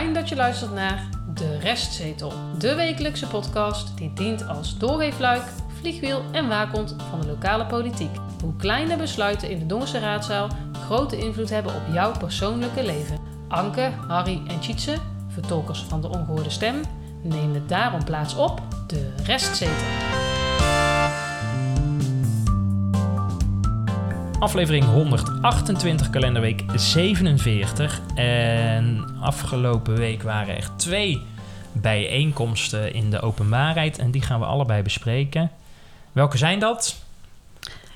Fijn dat je luistert naar De Restzetel, de wekelijkse podcast die dient als doorweefluik, vliegwiel en waakhond van de lokale politiek. Hoe kleine besluiten in de Dongense raadzaal grote invloed hebben op jouw persoonlijke leven. Anke, Harry en Tjitse, vertolkers van de ongehoorde stem, nemen daarom plaats op De Restzetel. Aflevering 128, kalenderweek 47. En afgelopen week waren er twee bijeenkomsten in de openbaarheid. En die gaan we allebei bespreken. Welke zijn dat?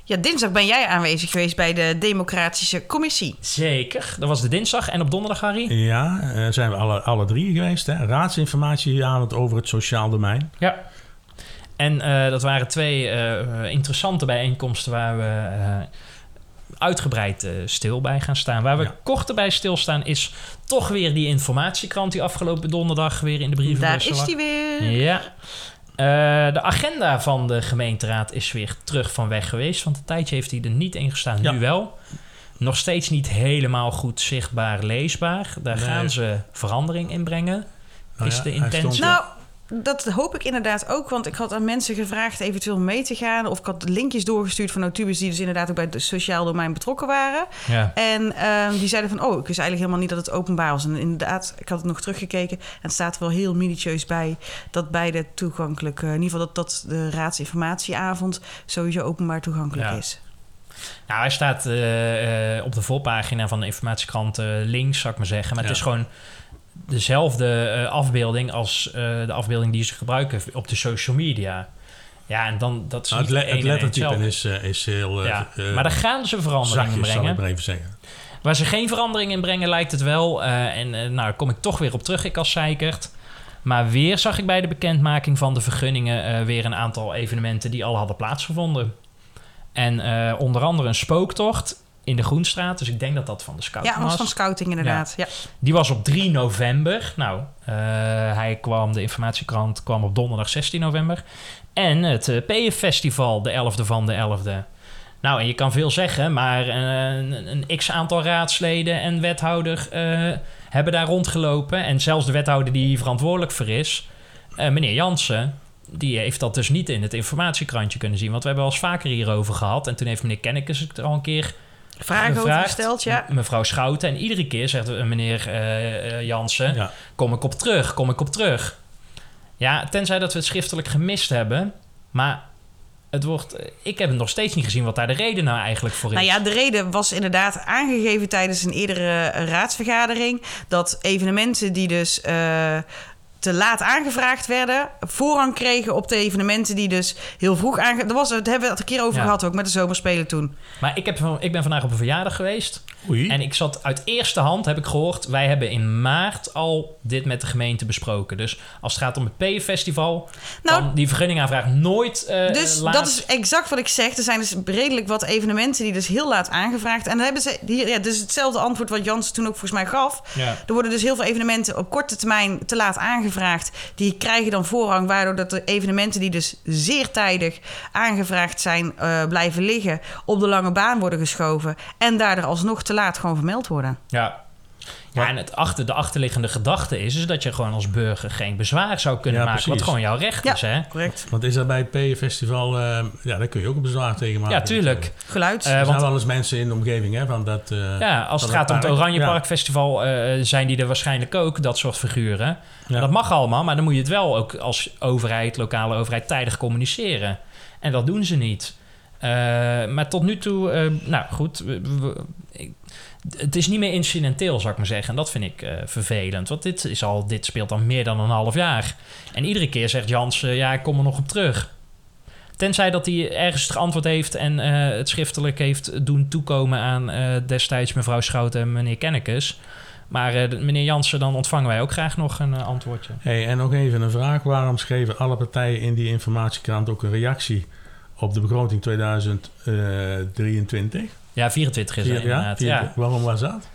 Ja, dinsdag ben jij aanwezig geweest bij de Democratische Commissie. Zeker, dat was de dinsdag. En op donderdag, Harry? Ja, eh, zijn we alle, alle drie geweest. Hè? Raadsinformatieavond over het sociaal domein. Ja. En eh, dat waren twee eh, interessante bijeenkomsten waar we eh, uitgebreid eh, stil bij gaan staan. Waar we Ja. korter bij stilstaan is toch weer die informatiekrant die afgelopen donderdag weer in de brievenbus Daar is die weer. Ja. Eh, de agenda van de gemeenteraad is weer terug van weg geweest. Want een tijdje heeft hij er niet in gestaan. Ja. Nu wel. Nog steeds niet helemaal goed zichtbaar leesbaar. Daar Nee. gaan ze verandering in brengen. Nou Is ja, de hij intentie- stond- Nou, dat hoop ik inderdaad ook. Want ik had aan mensen gevraagd eventueel mee te gaan. Of ik had linkjes doorgestuurd van notubes die dus inderdaad ook bij het sociaal domein betrokken waren. Ja. En ehm, die zeiden van, oh, ik wist eigenlijk helemaal niet dat het openbaar was. En inderdaad, ik had het nog teruggekeken. En het staat er wel heel minutieus bij dat beide toegankelijk... eh, in ieder geval dat, dat de raadsinformatieavond sowieso openbaar toegankelijk Ja. is. Nou, hij staat eh, eh, op de voorpagina van de informatiekrant links, zou ik maar zeggen. Maar het is gewoon dezelfde eh, afbeelding als eh, de afbeelding die ze gebruiken op de social media. Ja, en dan dat is Nou, het, het lettertype is, eh, is heel Ja, maar daar gaan ze veranderingen in zachtjes, zal ik brengen. maar even zeggen. Waar ze geen verandering in brengen, lijkt het wel. en nou, daar kom ik toch weer op terug, ik als zeikert. Maar weer zag ik bij de bekendmaking van de vergunningen weer een aantal evenementen die al hadden plaatsgevonden. En onder andere een spooktocht in de Groenstraat. Dus ik denk dat dat van de Scout Ja, was van scouting inderdaad. Ja. Die was op 3 november. Nou, eh, hij kwam, de informatiekrant kwam op donderdag 16 november. En het eh, PF-festival, de 11e van de 11e. Nou, en je kan veel zeggen, maar eh, een, een x-aantal raadsleden en wethouder hebben daar rondgelopen. En zelfs de wethouder die hier verantwoordelijk voor is, meneer Jansen, die heeft dat dus niet in het informatiekrantje kunnen zien. Want we hebben wel eens vaker hierover gehad. En toen heeft meneer Kennekes het al een keer Vragen over gesteld, ja. Mevrouw Schouten. En iedere keer zegt eh, meneer eh, eh, Jansen... Ja. kom ik op terug, kom ik op terug. Ja, tenzij dat we het schriftelijk gemist hebben. Maar het wordt, ik heb het nog steeds niet gezien wat daar de reden nou eigenlijk voor is. Nou ja, de reden was inderdaad aangegeven tijdens een eerdere raadsvergadering. Dat evenementen die dus eh, te laat aangevraagd werden, voorrang kregen op de evenementen die dus heel vroeg aange... Dat was, daar hebben we het een keer over Ja. gehad ook met de zomerspelen toen. Maar ik, heb, van- ik ben vandaag op een verjaardag geweest. Oei. En ik zat uit eerste hand, heb ik gehoord... wij hebben in maart al dit met de gemeente besproken. Dus als het gaat om het P-festival... Nou, kan die vergunningaanvraag nooit eh Dus laat- dat is exact wat ik zeg. Er zijn dus redelijk wat evenementen die dus heel laat aangevraagd. En dan hebben ze hier, ja, dus hetzelfde antwoord wat Jans toen ook volgens mij gaf. Ja. Er worden dus heel veel evenementen op korte termijn te laat aangevraagd. Die krijgen dan voorrang, waardoor dat de evenementen die dus zeer tijdig aangevraagd zijn, eh, blijven liggen, op de lange baan worden geschoven. En daardoor alsnog te laat gewoon vermeld worden. Ja. Ja, en het achter, de achterliggende gedachte is, is dat je gewoon als burger geen bezwaar zou kunnen Ja, maken. Wat gewoon jouw recht Ja. is, hè? Correct. Want is dat bij het P-festival... eh, ja, daar kun je ook een bezwaar tegen maken. Ja, tuurlijk. Geluid. Eh, Er zijn want wel eens mensen in de omgeving hè, van dat... eh, ja, als het gaat om het. Oranje. Park Festival, eh, zijn die er waarschijnlijk ook, dat soort figuren. Ja. Dat mag allemaal, maar dan moet je het wel ook als overheid, lokale overheid, tijdig communiceren. En dat doen ze niet. Eh, maar tot nu toe, eh, nou goed, we- we- ik- het is niet meer incidenteel, zou ik maar zeggen. En dat vind ik eh, vervelend, want dit, is al, dit speelt al meer dan een half jaar. En iedere keer zegt Jans, eh, ja, ik kom er nog op terug. Tenzij dat hij ergens geantwoord heeft en eh, het schriftelijk heeft doen toekomen aan destijds mevrouw Schouten en meneer Kennekes. Maar meneer Jansen, dan ontvangen wij ook graag nog een antwoordje. Hey, en nog even een vraag. Waarom schreven alle partijen in die informatiekrant ook een reactie op de begroting 2023? Ja, 24 is er Ja, inderdaad. Ja, 24. Waarom was dat?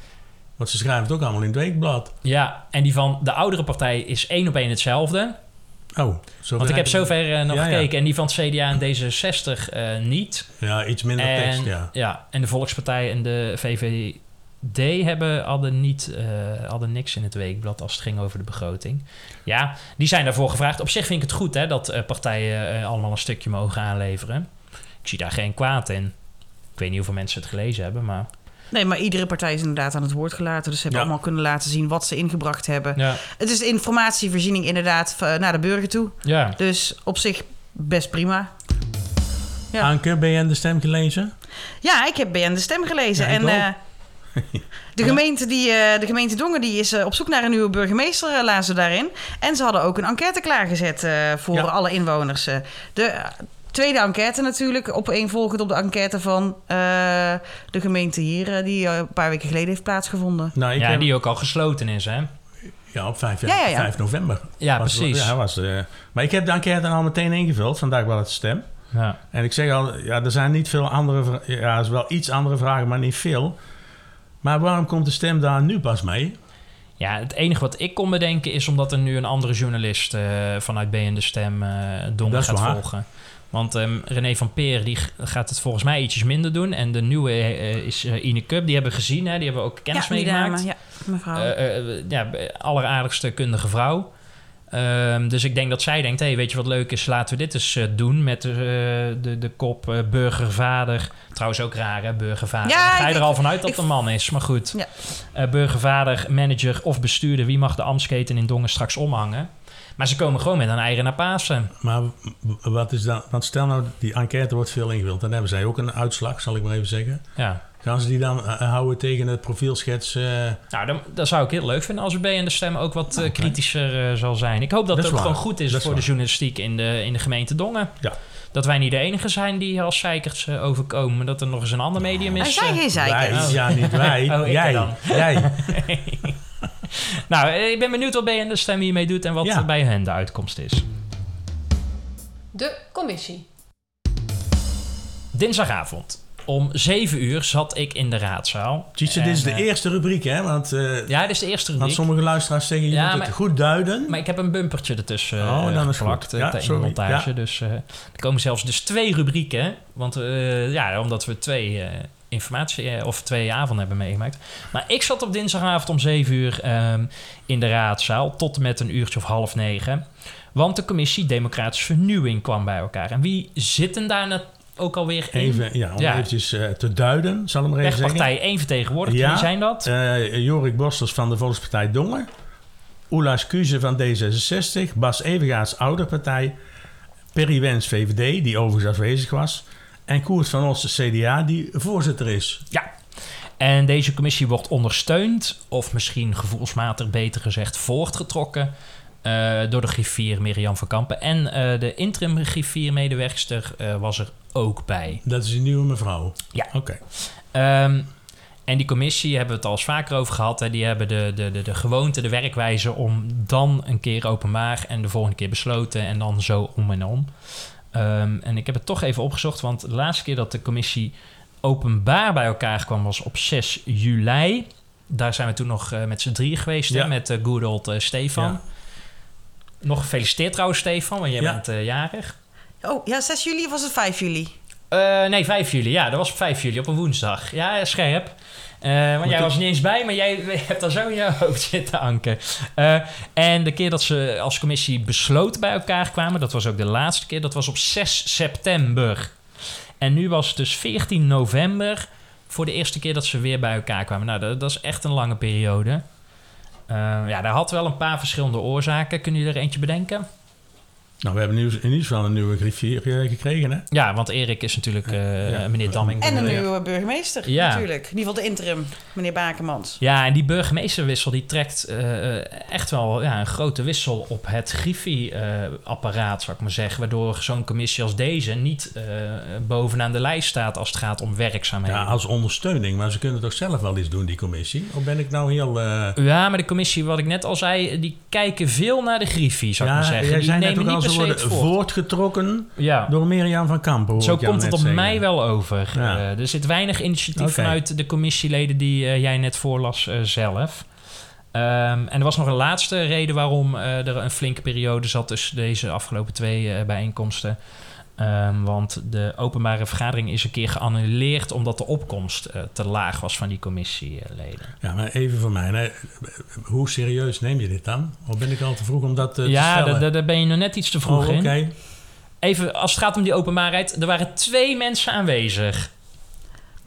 Want ze schrijven het ook allemaal in het weekblad. ja, en die van de oudere partij is één op één hetzelfde. Oh, zo Want ik heb zover eh, nog Ja, ja. gekeken. En die van het CDA en D66 eh, niet. Ja, iets minder en, tekst, ja. En de Volkspartij en de VVD hebben, hadden, niet, eh, hadden niks in het weekblad als het ging over de begroting. Ja, die zijn daarvoor gevraagd. Op zich vind ik het goed hè, dat partijen allemaal een stukje mogen aanleveren. Ik zie daar geen kwaad in. Ik weet niet hoeveel mensen het gelezen hebben, maar... Nee, maar iedere partij is inderdaad aan het woord gelaten. Dus ze hebben Ja. allemaal kunnen laten zien wat ze ingebracht hebben. Ja, Het is informatievoorziening inderdaad v- naar de burger toe. ja. Dus op zich best prima. Ja. Anke, ben je de stem gelezen? Ja, ik heb BN de Stem gelezen. Ja, ik en ook. eh, de, gemeente die, eh, de gemeente Dongen die is eh, op zoek naar een nieuwe burgemeester, eh, lazen ze daarin. En ze hadden ook een enquête klaargezet eh, voor Ja. alle inwoners. eh. de eh, tweede enquête natuurlijk, opeenvolgend op de enquête van eh, de gemeente hier... eh, die eh, een paar weken geleden heeft plaatsgevonden. Nou, ik ja heb, die ook al gesloten is, hè? ja, op 5, Ja, ja, ja. 5 november. Ja, Was- precies. Ja, was, eh, maar ik heb de enquête al meteen ingevuld, vandaag wel het stem. Ja. En ik zeg al, ja, er zijn niet veel andere vragen. Ja, er is wel iets andere vragen, maar niet veel. Maar waarom komt de stem daar nu pas mee? Ja, het enige wat ik kon bedenken is omdat er nu een andere journalist vanuit BN De Stem eh Dat is gaat waar. volgen. Want ehm, René van Peer die gaat het volgens mij ietsjes minder doen. En de nieuwe eh, is eh, Ine Cup. Die hebben we gezien, hè? die hebben we ook kennis ja, meegemaakt. ja, mevrouw. Eh, eh, ja, alleraardigste kundige vrouw. Ehm, dus ik denk dat zij denkt, hey, weet je wat leuk is, laten we dit eens eh, doen met eh, de, de kop eh, burgervader. Trouwens ook raar, hè, burgervader. Ja, ga je er al vanuit dat een man is, maar goed. Ja. Eh, burgervader, manager of bestuurder, wie mag de ambtsketen in Dongen straks omhangen? Maar ze komen gewoon met een eieren naar Pasen. Maar wat is dan? Want stel nou, die enquête wordt veel ingevuld. Dan hebben zij ook een uitslag, zal ik maar even zeggen. Ja. Gaan ze die dan eh, houden tegen het profielschets? eh, Nou, dan, dat zou ik heel leuk vinden als BN de Stem ook wat eh, Oké. kritischer zal zijn. Ik hoop dat, Dat het ook gewoon goed is Dat is voor de journalistiek in de, in de gemeente Dongen. Ja. Dat wij niet de enige zijn die als zeikerts eh, overkomen. maar Dat er nog eens een ander medium Hij is. zei eh. geen wij, zeikers. ja, niet wij. Oh, ik jij. dan. jij. nou, eh, ik ben benieuwd wat BN de Stem hiermee doet en wat Ja. bij hen de uitkomst is. De commissie. Dinsdagavond om 7 uur zat ik in de raadzaal. Tjitse, dit is de eh, eerste rubriek, hè? Want, eh, Ja, dit is de eerste want rubriek. sommige luisteraars zeggen, je Ja, moet het goed duiden. Maar ik heb een bumpertje ertussen Oh, eh, dan is geplakt Ja, in de montage. Ja. Dus eh, er komen zelfs dus twee rubrieken. Want eh, ja, omdat we twee eh, informatie eh, of twee avonden hebben meegemaakt. Maar ik zat op dinsdagavond om 7 uur ehm, in de raadzaal tot en met een uurtje of half negen. Want de commissie Democratische Vernieuwing kwam bij elkaar. En wie zitten daar nou ook alweer in? Even, ja, om Ja. eventjes eh, te duiden, zal ik maar even zeggen. Wegpartij één vertegenwoordigd. Ja. Wie zijn dat? Eh, Jorik Bosters van de Volkspartij Dongen. Oela Skuze van D66. Bas Evengaarts Ouderpartij. Perry Wens VVD, die overigens afwezig was. En Koert van Os CDA, die voorzitter is. Ja. En deze commissie wordt ondersteund, of misschien gevoelsmatig beter gezegd voortgetrokken, eh, door de griffier Mirjam van Kampen. En eh, de interim griffiermedewerkster eh, was er ook bij. Dat is een nieuwe mevrouw. Ja. Oké. Ehm, en die commissie hebben we het al eens vaker over gehad. Hè, die hebben de, de, de, de gewoonte, de werkwijze om dan een keer openbaar en de volgende keer besloten en dan zo om en om. Ehm, en ik heb het toch even opgezocht, want de laatste keer dat de commissie openbaar bij elkaar kwam was op 6 juli. Daar zijn we toen nog eh, met z'n drieën geweest, hè, met eh good old eh, Stefan. Ja. Nog gefeliciteerd trouwens, Stefan, want jij Ja. bent jarig. Oh, ja, 6 juli of was het 5 juli? Eh, nee, 5 juli. Ja, dat was op 5 juli, op een woensdag. Ja, scherp. Eh want jij was er niet eens bij, maar jij hebt daar zo in je hoofd zitten, Anke. Eh, en de keer dat ze als commissie besloten bij elkaar kwamen, dat was ook de laatste keer, dat was op 6 september. En nu was het dus 14 november voor de eerste keer dat ze weer bij elkaar kwamen. Nou, dat, dat is echt een lange periode. Eh, ja, daar had wel een paar verschillende oorzaken. Kunnen jullie er eentje bedenken? Nou, we hebben nieuws, in ieder geval een nieuwe griffier eh, gekregen, hè? Ja, want Erik is natuurlijk eh, Ja. meneer Damming. En een nieuwe burgemeester, Ja. natuurlijk. In ieder geval de interim, meneer Bakemans. Ja, en die burgemeesterwissel die trekt eh, echt wel ja, een grote wissel op het Griffie-apparaat, zou ik maar zeggen. Waardoor zo'n commissie als deze niet eh, bovenaan de lijst staat als het gaat om werkzaamheden. Ja, als ondersteuning. Maar ze kunnen toch zelf wel iets doen, die commissie? Of ben ik nou heel... eh, Ja, maar de commissie, wat ik net al zei, die kijken veel naar de Griffie, zou ik maar zeggen. jij Die zei net nemen ook al, niet ze worden voort. voortgetrokken Ja. door Mirjam van Kampen. Zo komt het op zeggen. mij wel over. Ja. Eh, er zit weinig initiatief vanuit de commissieleden die eh, jij net voorlas eh, zelf. Ehm, en er was nog een laatste reden waarom er een flinke periode zat tussen deze afgelopen twee bijeenkomsten. Ehm, want de openbare vergadering is een keer geannuleerd omdat de opkomst eh, te laag was van die commissieleden. Ja, maar even voor mij. hè. Hoe serieus neem je dit dan? Of ben ik al te vroeg om dat te ja, stellen? daar- ben je nog net iets te vroeg Oh, in. Even, als het gaat om die openbaarheid, er waren twee mensen aanwezig.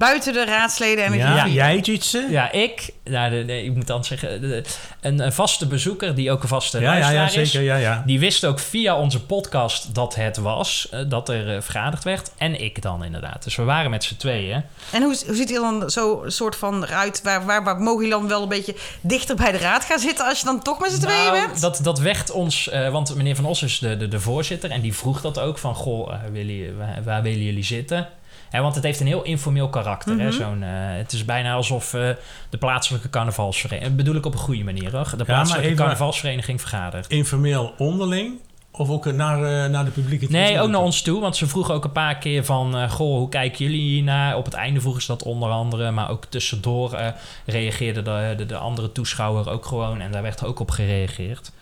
Buiten de raadsleden en de Ja, jij Jitse? Ja, ik, nou, de, de- ik moet dan zeggen, de- een, een vaste bezoeker die ook een vaste ja, ja, luisteraar ja, is. zeker. Ja, ja. Die wist ook via onze podcast dat het was, eh, dat er eh, vergaderd werd. En ik dan inderdaad. Dus we waren met z'n tweeën. En hoe, hoe ziet hij dan zo soort van eruit? Waar, waar, waar mogen jullie dan wel een beetje dichter bij de raad gaan zitten als je dan toch met z'n tweeën Nou, bent? dat, dat werd ons, eh, want meneer Van Os is de, de, de voorzitter en die vroeg dat ook van, goh, willen, waar, waar willen jullie zitten? Hè, want het heeft een heel informeel karakter. hè? Mhm. Zo'n, eh, het is bijna alsof eh, de plaatselijke carnavalsvereniging, dat bedoel ik op een goede manier hoor, de plaatselijke carnavalsvereniging vergadert. Informeel onderling of ook naar, eh, naar de publieke Nee, tribune ook naar toe? ons toe. Want ze vroegen ook een paar keer van... eh, goh, hoe kijken jullie hiernaar? Op het einde vroegen ze dat onder andere. Maar ook tussendoor eh, reageerde de, de, de andere toeschouwer ook gewoon. En daar werd ook op gereageerd.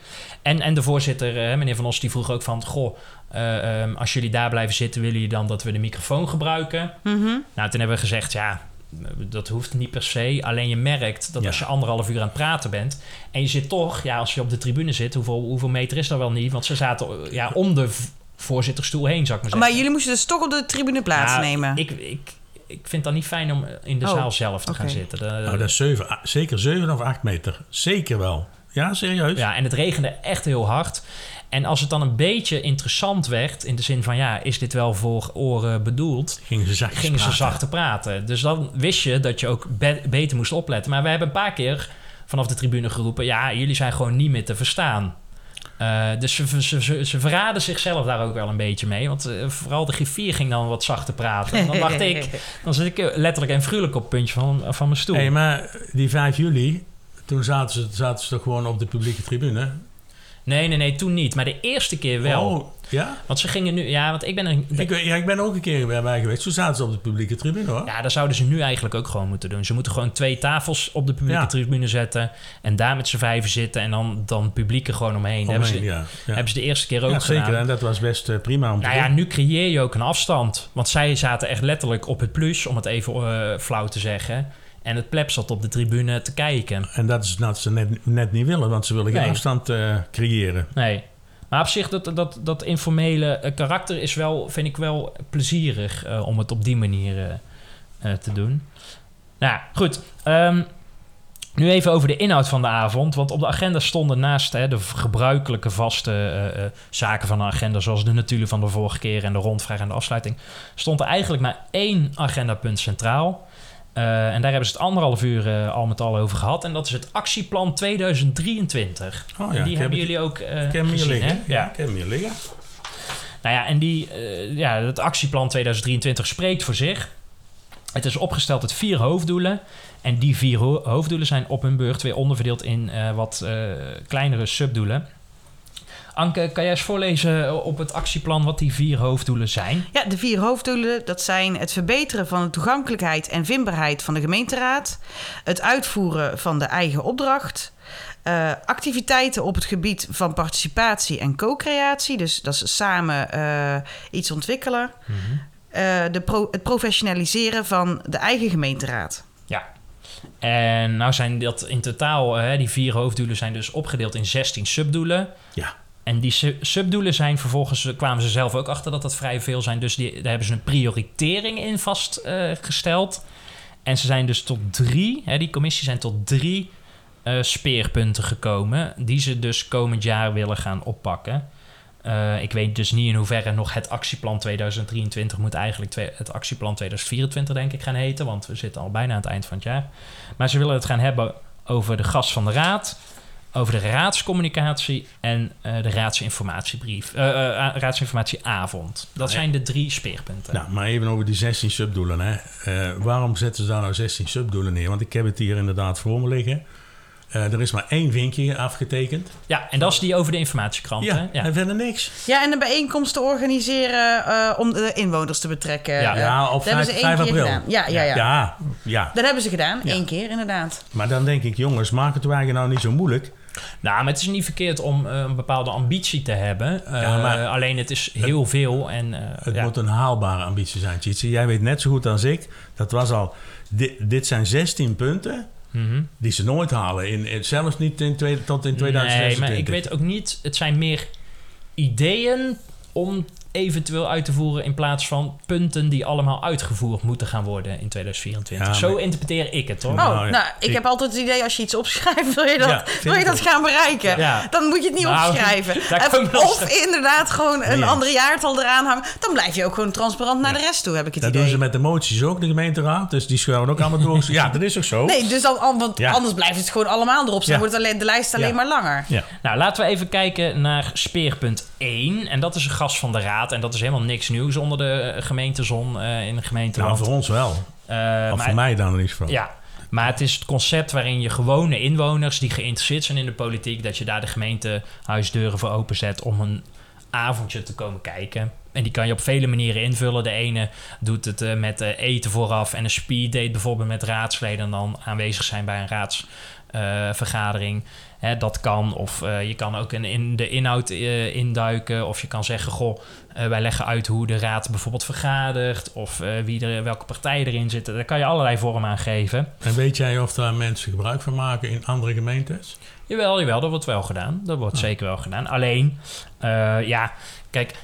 En, en de voorzitter, eh, meneer Van Os, die vroeg ook van... Goh, eh, ehm, als jullie daar blijven zitten... willen jullie dan dat we de microfoon gebruiken? Mhm. Nou, toen hebben we gezegd... ja, dat hoeft niet per se. Alleen je merkt dat Ja. als je anderhalf uur aan het praten bent... en je zit toch, ja, als je op de tribune zit... hoeveel, hoeveel meter is dat wel niet? Want ze zaten ja, om de v- voorzitterstoel heen, zou ik maar zeggen. Maar jullie moesten dus toch op de tribune plaatsnemen. Ja, ik, ik, ik vind dat niet fijn om in de Oh, zaal zelf te gaan zitten. De- Nou, dat is zeven, ah, zeker 7 of 8 meter. Zeker wel. Ja, serieus? ja, en het regende echt heel hard. En als het dan een beetje interessant werd... in de zin van, ja, is dit wel voor oren bedoeld... Gingen ze zacht gingen ze zachter praten. Dus dan wist je dat je ook be- beter moest opletten. Maar we hebben een paar keer vanaf de tribune geroepen... ja, jullie zijn gewoon niet meer te verstaan. Eh, dus ze, ze, ze, ze verraden zichzelf daar ook wel een beetje mee. Want eh, vooral de griffier ging dan wat zachter praten. En dan dacht ik, dan zit ik letterlijk en figuurlijk op het puntje van, van mijn stoel. Hé, maar die 5 juli, toen zaten ze, zaten ze toch gewoon op de publieke tribune? Nee, nee, nee, toen niet. Maar de eerste keer wel. Oh, ja? Want ze gingen nu... Ja, want ik ben er... Ik, ja? ik ben ook een keer bij bij geweest. Toen zaten ze op de publieke tribune, hoor. Ja, dat zouden ze nu eigenlijk ook gewoon moeten doen. Ze moeten gewoon twee tafels op de publieke Ja. tribune zetten. En daar met z'n vijven zitten. En dan, dan publiek er gewoon omheen. Dat hebben, ze, Omheen, ja. Ja. hebben ze de eerste keer ook gedaan. zeker. En dat was best eh, prima om te Nou ja, nu creëer je ook een afstand. Want zij zaten echt letterlijk op het plus, om het even eh, flauw te zeggen. En het pleb zat op de tribune te kijken. En dat is wat ze net, net niet willen, want ze willen geen Nee. afstand eh, creëren. Nee. Maar op zich, dat, dat, dat informele eh, karakter is wel, vind ik wel plezierig eh, om het op die manier te doen. Nou goed. Ehm, nu even over de inhoud van de avond. Want op de agenda stonden naast hè, de gebruikelijke vaste zaken van de agenda, zoals de natuurlijk van de vorige keer en de rondvraag en de afsluiting, stond er eigenlijk maar één agendapunt centraal. Eh, en daar hebben ze het anderhalf uur eh, al met al over gehad. En dat is het actieplan 2023. Oh en ja, die ik heb hebben jullie ook hier gezien, liggen. hè? Ja, ik heb hem hier liggen. Nou ja, en die, ja, het actieplan 2023 spreekt voor zich. Het is opgesteld uit vier hoofddoelen. En die vier ho- hoofddoelen zijn op hun beurt weer onderverdeeld in wat kleinere subdoelen. Anke, kan jij eens voorlezen op het actieplan wat die vier hoofddoelen zijn? Ja, de vier hoofddoelen, dat zijn het verbeteren van de toegankelijkheid en vindbaarheid van de gemeenteraad, het uitvoeren van de eigen opdracht, eh, activiteiten op het gebied van participatie en co-creatie, dus dat is samen eh, iets ontwikkelen, eh, de pro- het professionaliseren van de eigen gemeenteraad. Ja. En nou zijn dat in totaal, eh, die vier hoofddoelen zijn dus opgedeeld in 16 subdoelen. Ja. En die su- subdoelen zijn vervolgens, eh, kwamen ze zelf ook achter dat dat vrij veel zijn. Dus die, daar hebben ze een prioritering in vastgesteld. en ze zijn dus tot drie, hè, die commissie zijn tot drie eh, speerpunten gekomen. Die ze dus komend jaar willen gaan oppakken. Eh, ik weet dus niet in hoeverre nog het actieplan 2023 moet eigenlijk het actieplan 2024 denk ik gaan heten. Want we zitten al bijna aan het eind van het jaar. Maar ze willen het gaan hebben over de gast van de raad over de raadscommunicatie en eh, de raadsinformatiebrief, eh, eh, raadsinformatieavond. Dat ja. zijn de drie speerpunten. Nou, maar even over die 16 subdoelen. Hè. Eh, waarom zetten ze daar nou 16 subdoelen neer? Want ik heb het hier inderdaad voor me liggen. Eh, er is maar één vinkje afgetekend. Ja, en dat is die over de informatiekrant. Ja, hè? Ja. en verder niks. Ja, en een bijeenkomst te organiseren eh, om de inwoners te betrekken. Ja. Eh, Ja, op dat hebben 5, ze één 5 keer april. gedaan. Ja, ja, ja. Ja, ja. Dat hebben ze gedaan, Ja. één keer inderdaad. Maar dan denk ik, jongens, maak het wagen nou niet zo moeilijk. Nou, maar het is niet verkeerd om eh, een bepaalde ambitie te hebben. Eh, Ja, maar- alleen het is heel veel. En, eh, Het ja. moet een haalbare ambitie zijn, Tjitsi. Jij weet net zo goed als ik. Dat was al... Dit, dit zijn 16 punten Mhm. die ze nooit halen. In, in- zelfs niet in twee, tot in 2026. Nee, maar ik weet ook niet... Het zijn meer ideeën om eventueel uit te voeren... in plaats van punten die allemaal uitgevoerd moeten gaan worden in 2024. Ja, Zo maar- interpreteer ik het, hoor. Oh, Nou, ja. nou, ik, Ik- heb altijd het idee als je iets opschrijft, wil je dat, Ja, wil je dat ook. gaan bereiken. Ja. Dan moet je het niet Nou, opschrijven. nog of inderdaad gewoon een Niet andere jaartal eraan hangen. Dan blijf je ook gewoon transparant naar de rest toe, heb ik het Dat idee. doen ze met de moties ook, de gemeenteraad. Dus die schuiven ook allemaal door. Ja, dat is ook zo. Nee, dus dan, want Ja. anders blijft het gewoon allemaal erop staan. Ja. wordt alleen, de lijst alleen Ja. maar langer. Ja. Nou, laten we even kijken naar speerpunt 1. En dat is een gast van de raad. En dat is helemaal niks nieuws onder de eh, gemeentezon eh, in de gemeenteland. Nou, voor ons wel. Eh, Of maar- voor mij dan in ieder geval. Ja, maar het is het concept waarin je gewone inwoners die geïnteresseerd zijn in de politiek, dat je daar de gemeentehuisdeuren voor openzet om een avondje te komen kijken. En die kan je op vele manieren invullen. De ene doet het met eten vooraf en een speeddate bijvoorbeeld met raadsleden en dan aanwezig zijn bij een raadsvergadering. Hè, dat kan. Of eh, je kan ook in, in de inhoud eh, induiken. Of je kan zeggen, goh, eh, wij leggen uit hoe de raad bijvoorbeeld vergadert. Of eh, wie er, welke partijen erin zitten. Daar kan je allerlei vormen aan geven. En weet jij of daar mensen gebruik van maken in andere gemeentes? Jawel, jawel, dat wordt wel gedaan. Dat wordt Ah. zeker wel gedaan. Alleen, eh, ja, kijk,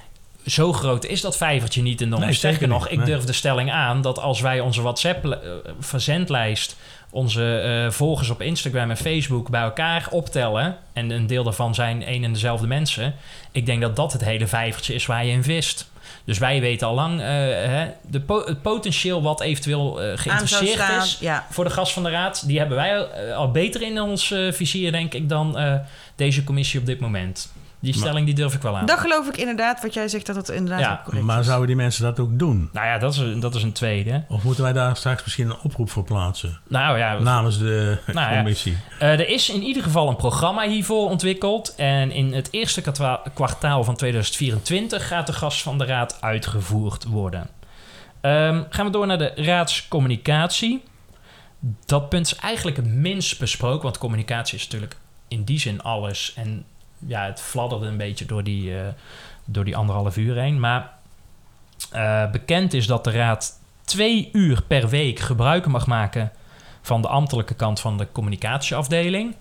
zo groot is dat vijvertje niet in de Nee, Sterker zeker nog, niet. ik Nee. durf de stelling aan dat als wij onze WhatsApp-verzendlijst, onze eh, volgers op Instagram en Facebook bij elkaar optellen, en een deel daarvan zijn één en dezelfde mensen, ik denk dat dat het hele vijvertje is waar je in vist. Dus wij weten al lang eh, hè, de po- het potentieel wat eventueel eh, geïnteresseerd staan. is Ja. voor de gast van de raad, die hebben wij eh, al beter in ons eh, vizier, denk ik, dan eh, deze commissie op dit moment. Die Maar- stelling die durf ik wel aan. Dat geloof ik inderdaad, wat jij zegt, dat het inderdaad Ja, ook correct Maar is. zouden die mensen dat ook doen? Nou ja, dat is, een- dat is een tweede. Of moeten wij daar straks misschien een oproep voor plaatsen? Nou ja, Namens de Nou ja. commissie. eh, er is in ieder geval een programma hiervoor ontwikkeld. En in het eerste kwartaal van 2024 gaat de gast van de raad uitgevoerd worden. Ehm, gaan we door naar de raadscommunicatie. Dat punt is eigenlijk het minst besproken, want communicatie is natuurlijk in die zin alles. En ja, het fladderde een beetje door die, eh, door die anderhalf uur heen. Maar eh, bekend is dat de raad twee uur per week gebruik mag maken van de ambtelijke kant van de communicatieafdeling.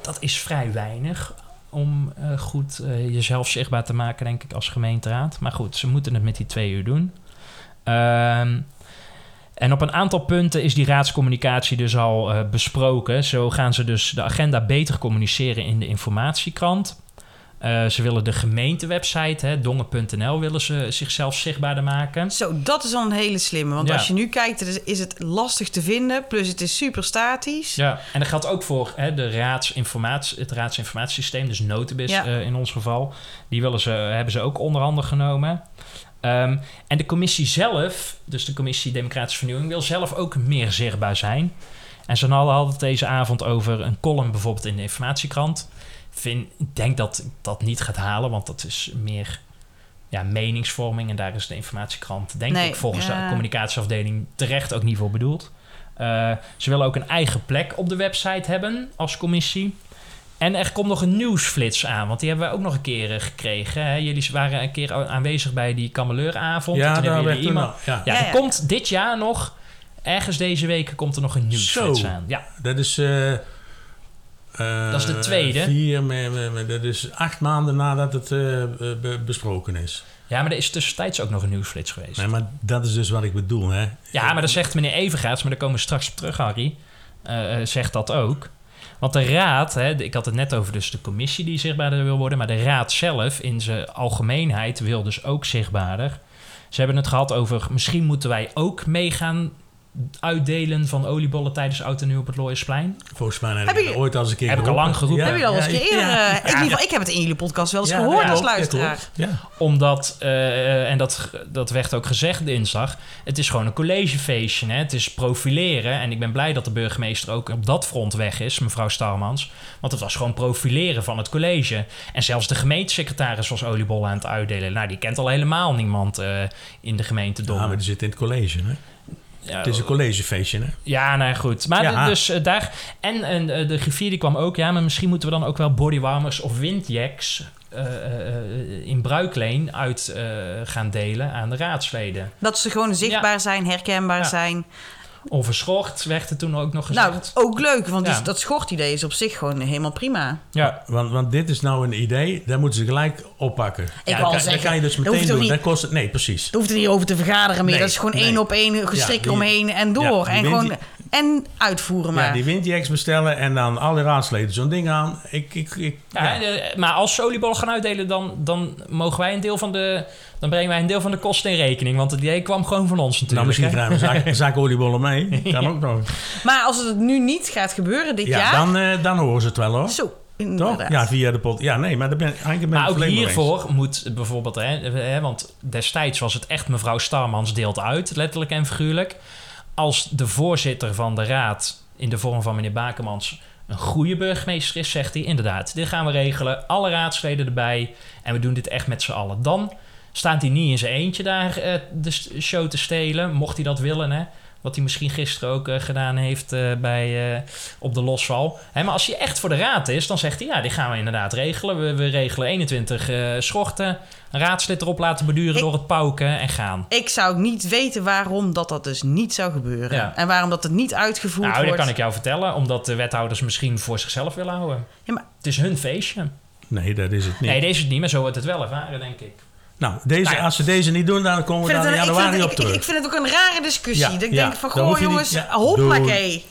Dat is vrij weinig om eh, goed jezelf zichtbaar te maken, denk ik, als gemeenteraad. Maar goed, ze moeten het met die twee uur doen. Ehm, en op een aantal punten is die raadscommunicatie dus al eh, besproken. Zo gaan ze dus de agenda beter communiceren in de informatiekrant. Eh, ze willen de gemeentewebsite, dongen.nl, willen ze zichzelf zichtbaarder maken. Zo, dat is al een hele slimme. Want Ja. als je nu kijkt, is- het lastig te vinden. Plus het is super statisch. Ja, en dat geldt ook voor hè, de raadsinformatie, het raadsinformatiesysteem, dus Notibis Ja. eh, in ons geval. Die willen ze, hebben ze ook onder handen genomen. Ehm, en de commissie zelf, dus de commissie Democratische Vernieuwing, wil zelf ook meer zichtbaar zijn. En ze hadden het deze avond over een column bijvoorbeeld in de informatiekrant. Vind, ik denk dat dat niet gaat halen, want dat is meer ja, meningsvorming. En daar is de informatiekrant, denk Nee, ik, volgens ja. de communicatieafdeling terecht ook niet voor bedoeld. Eh, ze willen ook een eigen plek op de website hebben als commissie. En er komt nog een nieuwsflits aan, want die hebben we ook nog een keer eh, gekregen. Hè? Jullie waren een keer aanwezig bij die kameleuravond. Ja, daar toen iemand... al- ja. Ja, Ja, er ja. komt dit jaar nog, ergens deze week, komt er nog een nieuwsflits Zo. aan. Ja, Dat is... eh, eh, Dat is de tweede. Vier, me- me- me- dat is acht maanden nadat het eh, be- besproken is. ja, maar er is tussentijds ook nog een nieuwsflits geweest. Nee, maar dat is dus wat ik bedoel, hè. Ja, maar dat zegt meneer Evergaats, maar daar komen we straks op terug, Harry. zegt dat ook. Want de raad, hè, ik had het net over dus de commissie die zichtbaarder wil worden, maar de raad zelf in zijn algemeenheid wil dus ook zichtbaarder. Ze hebben het gehad over misschien moeten wij ook meegaan uitdelen van oliebollen tijdens Oud en Nieuw op het Looiersplein. Volgens mij heb Heb ik je- ooit al eens een keer Heb ik al lang geroepen. Heb je al eens een keer eerder? ja. eh, in ieder geval, ik heb het in jullie podcast wel eens Ja, gehoord ja, als luisteraar. Omdat, eh, en dat, dat werd ook gezegd dinsdag, het is gewoon een collegefeestje. Hè? Het is profileren. En ik ben blij dat de burgemeester ook op dat front weg is, mevrouw Starmans. Want het was gewoon profileren van het college. En zelfs de gemeentesecretaris was oliebollen aan het uitdelen. Nou, die kent al helemaal niemand eh, in de gemeente Ja, Dongen. maar die zit in het college, hè. Ja, Het is een collegefeestje, hè? Ja, nou goed. Maar Ja. dus eh, daar... En eh, de griffier die kwam ook... Ja, maar misschien moeten we dan ook wel bodywarmers of windjacks... eh, in bruikleen uit eh, gaan delen aan de raadsleden. Dat ze gewoon zichtbaar zijn, herkenbaar Ja. Zijn. Onverschrocht werd er toen ook nog gezegd. Nou, ook leuk, want Ja. die- dat schortidee is op zich gewoon helemaal prima. ja. Want, want dit is nou een idee, daar moeten ze gelijk oppakken. Ik Ja, kan, zeggen, dat kan je dus meteen doen. niet- Dat kost het, nee, precies. Er hoeft er niet over te vergaderen meer. Nee, dat is gewoon nee. één op één Ja, gestrik die- omheen en door. Ja, en, gewoon, en uitvoeren maar. Ja, die windjacks bestellen en dan alle raadsleden zo'n ding aan. Ik, ik, ik, Ja, ja. maar als ze oliebollen gaan uitdelen, dan, dan mogen wij een deel van de. Dan brengen wij een deel van de kosten in rekening. Want het idee kwam gewoon van ons natuurlijk. nou, misschien krijgen we een zak oliebollen mee. Kan ook nog. Maar als het nu niet gaat gebeuren dit Ja, jaar... dan, eh, dan horen ze het wel hoor. Zo, Toch? inderdaad. Ja, via de pot. Ja, nee, maar daar ben ik eigenlijk ben Maar ik ook eens. hiervoor moet bijvoorbeeld, hè, hè, want destijds was het echt mevrouw Starmans deelt uit, letterlijk en figuurlijk. Als de voorzitter van de raad, in de vorm van meneer Bakemans, een goede burgemeester is, zegt hij inderdaad, dit gaan we regelen, alle raadsleden erbij en we doen dit echt met z'n allen. Dan staat hij niet in zijn eentje daar eh, de show te stelen, mocht hij dat willen, hè. Wat hij misschien gisteren ook eh, gedaan heeft eh, bij, eh, op de losval. Hè, maar als hij echt voor de raad is, dan zegt hij... ja, die gaan we inderdaad regelen. We, we regelen 21 eh, schorten. Een raadslid erop laten beduren Ik- door het pauken en gaan. Ik zou niet weten waarom dat dat dus niet zou gebeuren. Ja. En waarom dat het niet uitgevoerd Nou, dat wordt. kan ik jou vertellen. Omdat de wethouders misschien voor zichzelf willen houden. Ja, maar- Het is hun feestje. Nee, dat is het niet. Nee, deze is het niet, maar zo wordt het wel ervaren, denk ik. Nou, deze, Nou ja. als ze deze niet doen, dan komen we daar in januari op ik, terug. ik vind het ook een rare discussie. Ja, dat ik denk van, goh niet- jongens, ja, hoppakee.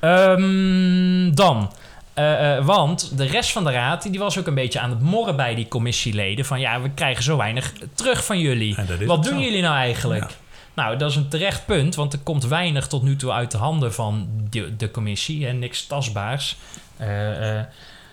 Ehm, dan. Eh, eh, want de rest van de raad die was ook een beetje aan het morren bij die commissieleden. Van ja, we krijgen zo weinig terug van jullie. Wat doen zo. jullie nou eigenlijk? Ja. Nou, dat is een terecht punt, want er komt weinig tot nu toe uit de handen van de, de commissie en niks tastbaars. Eh,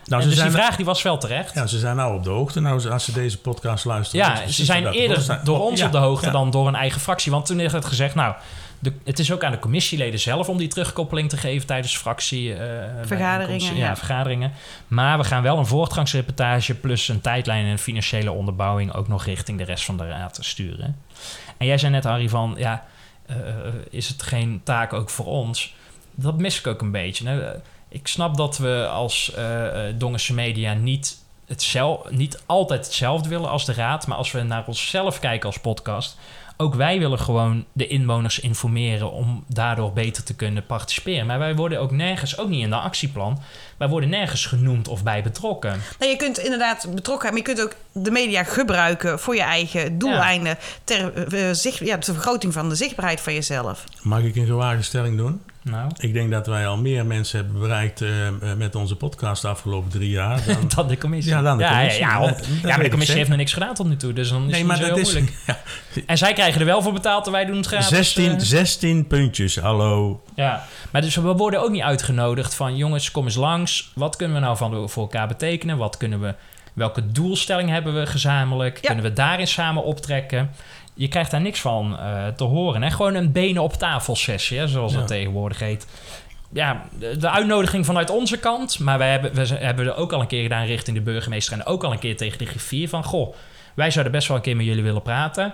Nou, ze dus zijn, die vraag die was wel terecht. ja, ze zijn nou op de hoogte. Nou, als ze deze podcast luisteren. Ja, ze zijn eerder door ons Ja, op de hoogte ja. dan door een eigen fractie. Want toen is het gezegd, nou, de, het is ook aan de commissieleden zelf om die terugkoppeling te geven tijdens fractie. eh, Vergaderingen, bijeenkomsten. ja. Ja, vergaderingen. Maar we gaan wel een voortgangsreportage plus een tijdlijn en een financiële onderbouwing ook nog richting de rest van de raad sturen. En jij zei net, Harry, van ja, eh, eh, is het geen taak ook voor ons? Dat mis ik ook een beetje. Nou, ik snap dat we als eh eh, Dongense media niet, hetzelfde, niet altijd hetzelfde willen als de raad. Maar als we naar onszelf kijken als podcast, ook wij willen gewoon de inwoners informeren om daardoor beter te kunnen participeren. Maar wij worden ook nergens, ook niet in de actieplan, wij worden nergens genoemd of bij betrokken. Nou, je kunt inderdaad betrokken maar je kunt ook de media gebruiken voor je eigen doeleinden. Ter eh, zicht, ja, ter vergroting van de zichtbaarheid van jezelf. Mag ik een gewaagde stelling doen? Nou, Ik denk dat wij al meer mensen hebben bereikt eh, eh, met onze podcast de afgelopen drie jaar. Dan... dan de commissie. Ja, dan de commissie. Ja, ja, maar de commissie heeft nog niks gedaan tot nu toe, dus dan is nee, het maar zo dat heel is. moeilijk. En zij krijgen er wel voor betaald en wij doen het gratis. 16, eh. 16 puntjes, hallo. Ja, maar dus we worden ook niet uitgenodigd van jongens, kom eens langs. Wat kunnen we nou van, voor elkaar betekenen? Wat kunnen we, welke doelstelling hebben we gezamenlijk? Kunnen we daarin samen optrekken? Je krijgt daar niks van eh, te horen. Hè? Gewoon een benen op tafel sessie, hè, zoals Ja. dat tegenwoordig heet. Ja, de, uitnodiging vanuit onze kant. Maar wij hebben, we hebben er ook al een keer gedaan richting de burgemeester. En ook al een keer tegen de griffier van... Goh, wij zouden best wel een keer met jullie willen praten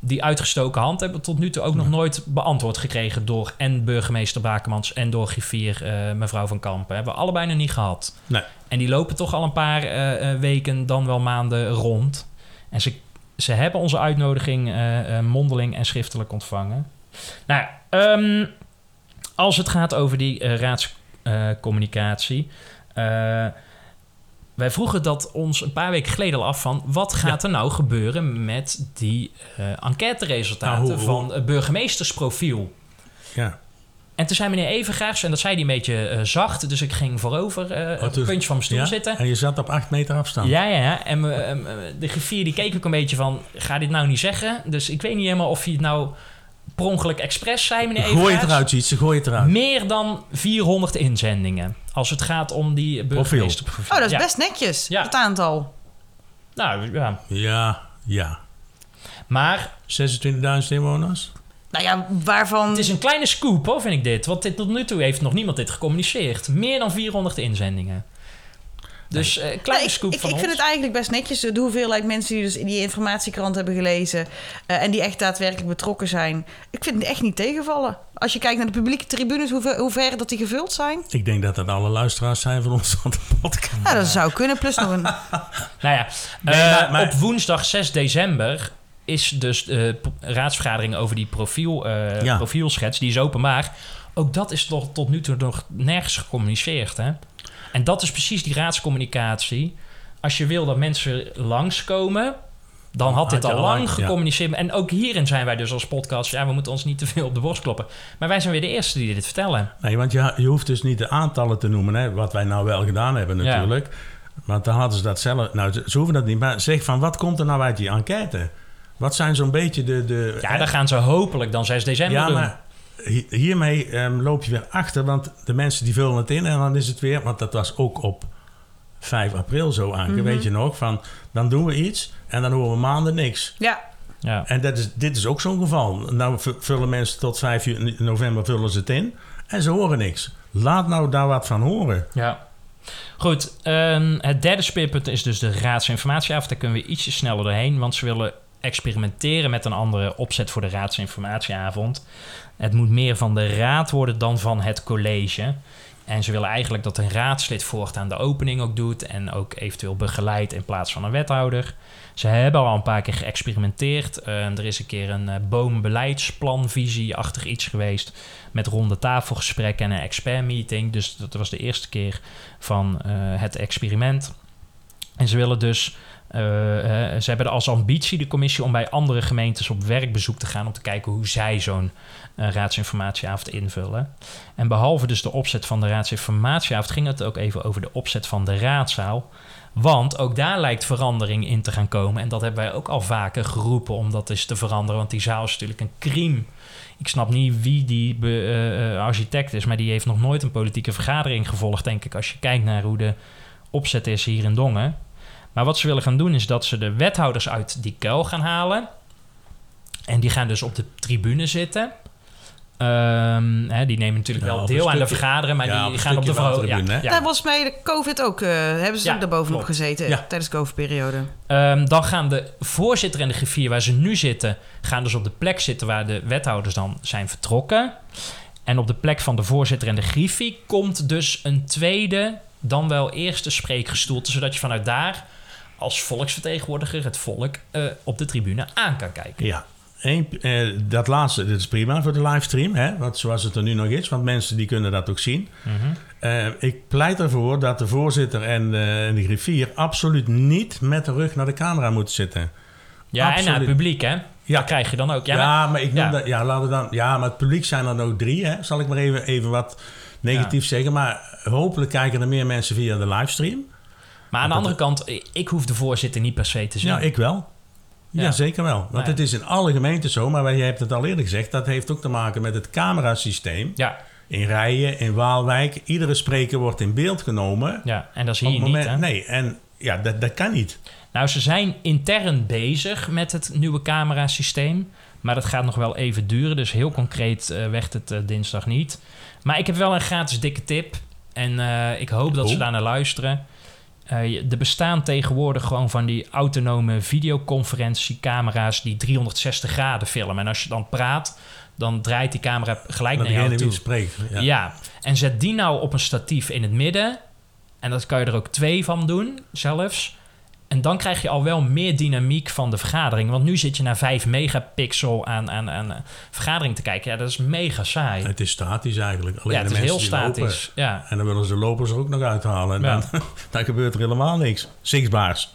die uitgestoken hand hebben we tot nu toe ook nog nooit beantwoord gekregen door en burgemeester Bakemans en door griffier eh, mevrouw van Kampen. Hebben we allebei nog niet gehad. Nee. En die lopen toch al een paar eh, weken, dan wel maanden rond. En ze, ze hebben onze uitnodiging eh, eh, mondeling en schriftelijk ontvangen. Nou, ehm, als het gaat over die eh, raadscommunicatie. wij vroegen dat ons een paar weken geleden al af van... wat gaat er nou gebeuren met die eh enquêteresultaten Nou, van het burgemeestersprofiel? Ja. En toen zei meneer Evengaars, en dat zei hij een beetje eh, zacht... dus ik ging voorover, eh op toen- het puntje van mijn stoel Ja? zitten... En je zat op 8 meter afstand. Ja, ja, ja. En me- eh, de griffier die keek ook een beetje van... ga dit nou niet zeggen? Dus ik weet niet helemaal of hij het nou per ongeluk expres zei, meneer Gooi het eruit, iets. Gooi het eruit. Meer dan 400 inzendingen. Als het gaat om die burgemeesterprofiel. Oh, dat is Ja. best netjes, Ja. het aantal. Nou, ja. Ja, ja. Maar 26.000 inwoners? Nou ja, waarvan... het is een kleine scoop, hoor, vind ik dit. Want dit, tot nu toe heeft nog niemand dit gecommuniceerd. Meer dan 400 inzendingen. Dus eh Ja, kleine ik, scoop ik, van ik ons. vind het eigenlijk best netjes. De hoeveelheid mensen die dus in die informatiekrant hebben gelezen. eh, en die echt daadwerkelijk betrokken zijn. Ik vind het echt niet tegenvallen. Als je kijkt naar de publieke tribunes, hoe, ver- hoe ver dat die gevuld zijn. Ik denk dat dat alle luisteraars zijn van ons van de podcast. Ja, dat zou kunnen. Plus nog een. Nou ja, Nee, eh, maar- maar- op woensdag 6 december is dus de p- raadsvergadering over die profiel, eh, Ja. profielschets. Die is openbaar. Ook dat is toch tot nu toe nog nergens gecommuniceerd. Hè? En dat is precies die raadscommunicatie. Als je wil dat mensen langskomen, dan had dit al lang ja. gecommuniceerd. En ook hierin zijn wij dus als podcast... ja, we moeten ons niet te veel op de borst kloppen. Maar wij zijn weer de eerste die dit vertellen. Nee, want je, je hoeft dus niet de aantallen te noemen, hè, wat wij nou wel gedaan hebben Ja. natuurlijk. Want dan hadden ze dat zelf... Nou, ze ze hoeven dat niet, maar zeg van, wat komt er nou uit die enquête? Wat zijn zo'n beetje de... de Ja, dat gaan ze hopelijk dan 6 december Ja, doen. maar hi- hiermee ehm, loop je weer achter, want de mensen die vullen het in en dan is het weer, want dat was ook op 5 april zo aan, Mhm. weet je nog, van dan doen we iets en dan horen we maanden niks. Ja, Ja. En dat is, dit is ook zo'n geval. Nou vullen mensen tot 5 uur- november vullen ze het in en ze horen niks. Laat nou daar wat van horen. Ja. Goed, ehm, het derde speerpunt is dus de raadsinformatieavond. Daar kunnen we ietsje sneller doorheen, want ze willen experimenteren met een andere opzet voor de raadsinformatieavond. Het moet meer van de raad worden dan van het college. En ze willen eigenlijk dat een raadslid voortaan de opening ook doet en ook eventueel begeleidt in plaats van een wethouder. Ze hebben al een paar keer geëxperimenteerd. Eh, er is een keer een uh, boombeleidsplanvisie-achtig iets geweest met ronde tafelgesprekken en een expertmeeting. Dus dat was de eerste keer van eh, het experiment. En ze willen dus, eh, eh, ze hebben als ambitie de commissie om bij andere gemeentes op werkbezoek te gaan om te kijken hoe zij zo'n eh, raadsinformatieavond invullen. En behalve dus de opzet van de raadsinformatieavond ging het ook even over de opzet van de raadzaal. Want ook daar lijkt verandering in te gaan komen. En dat hebben wij ook al vaker geroepen om dat eens te veranderen. Want die zaal is natuurlijk een crime. Ik snap niet wie die uh, architect is, maar die heeft nog nooit een politieke vergadering gevolgd, denk ik. Als je kijkt naar hoe de opzet is hier in Dongen. Maar wat ze willen gaan doen is dat ze de wethouders uit die kuil gaan halen. En die gaan dus op de tribune zitten. Um, hè, die nemen natuurlijk Nou, wel deel aan de vergaderen, maar ja, die gaan op de vergadering. ja, Ja. daar was bij de COVID ook. Uh, hebben ze Ja, ook daar bovenop klopt. gezeten Ja. tijdens de COVID-periode. Um, dan gaan de voorzitter en de griffier waar ze nu zitten, gaan dus op de plek zitten waar de wethouders dan zijn vertrokken. En op de plek van de voorzitter en de griffier komt dus een tweede, dan wel eerste spreekgestoelte, zodat je vanuit daar als volksvertegenwoordiger het volk uh, op de tribune aan kan kijken. Ja, Eén, eh, dat laatste, dit is prima voor de livestream, hè? Want zoals het er nu nog is, want mensen die kunnen dat ook zien. -hmm. uh, ik pleit ervoor dat de voorzitter en de, en de griffier absoluut niet met de rug naar de camera moeten zitten. Ja, absoluut. en naar het publiek, hè? Ja. Dat krijg je dan ook. Ja, ja maar, maar ik noem ja. dat, ja, laten we dan, ja, maar het publiek zijn er nou drie, hè? Zal ik maar even, even wat negatief ja. zeggen. Maar hopelijk kijken er meer mensen via de livestream. Maar aan de andere kant, ik hoef de voorzitter niet per se te zien. Ja, ik wel. Ja, ja, zeker wel. Want Nee. het is in alle gemeenten zo, maar je hebt het al eerder gezegd, dat heeft ook te maken met het camerasysteem. Ja. In Rijen, in Waalwijk, iedere spreker wordt in beeld genomen. Ja, en dat is hier moment, niet, hè? Nee, en ja, dat, dat kan niet. Nou, ze zijn intern bezig met het nieuwe camerasysteem. Maar dat gaat nog wel even duren. Dus heel concreet uh, werd het uh, dinsdag niet. Maar ik heb wel een gratis dikke tip. En uh, ik hoop dat Oh. ze daar naar luisteren. Uh, er bestaan tegenwoordig gewoon van die autonome videoconferentiecamera's die 360 graden filmen. En als je dan praat, dan draait die camera gelijk Maar naar jou toe. spreekt. Ja. Ja. en zet die nou op een statief in het midden. En dat kan je er ook twee van doen, zelfs. En dan krijg je al wel meer dynamiek van de vergadering. Want nu zit je naar 5 megapixel aan, aan, aan uh, vergadering te kijken. Ja, dat is mega saai. Het is statisch eigenlijk. Alleen ja, het de is heel mensen statisch. Lopen. Ja. En dan willen ze de lopers er ook nog uithalen. En Ja. dan, dan gebeurt er helemaal niks. Zichtbaars.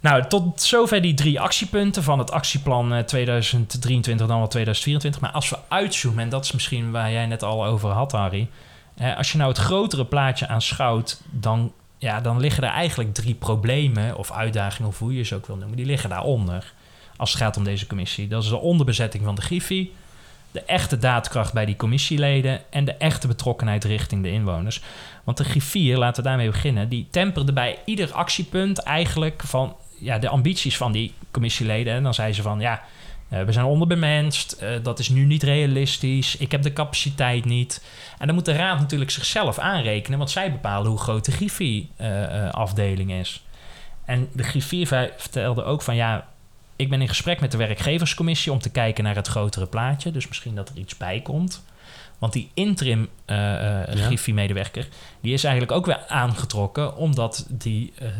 Nou, tot zover die drie actiepunten van het actieplan eh, 2023, dan wel 2024. Maar als we uitzoomen, en dat is misschien waar jij net al over had, Harry. Eh, als je nou het grotere plaatje aanschouwt, dan, ja, dan liggen er eigenlijk drie problemen of uitdagingen, of hoe je ze ook wil noemen, die liggen daaronder. Als het gaat om deze commissie. Dat is de onderbezetting van de Griffie, de echte daadkracht bij die commissieleden en de echte betrokkenheid richting de inwoners. Want de griffier, laten we daarmee beginnen, die temperde bij ieder actiepunt eigenlijk van ja, de ambities van die commissieleden. En dan zei ze van ja, Eh, we zijn onderbemenst. eh, dat is nu niet realistisch. Ik heb de capaciteit niet. En dan moet de raad natuurlijk zichzelf aanrekenen, want zij bepalen hoe groot de Griffie-afdeling is. En de griffier ver- vertelde ook van ja, ik ben in gesprek met de werkgeverscommissie om te kijken naar het grotere plaatje. Dus misschien dat er iets bij komt. Want die interim eh eh, Ja. Griffie-medewerker, die is eigenlijk ook weer aangetrokken, omdat die eh, eh,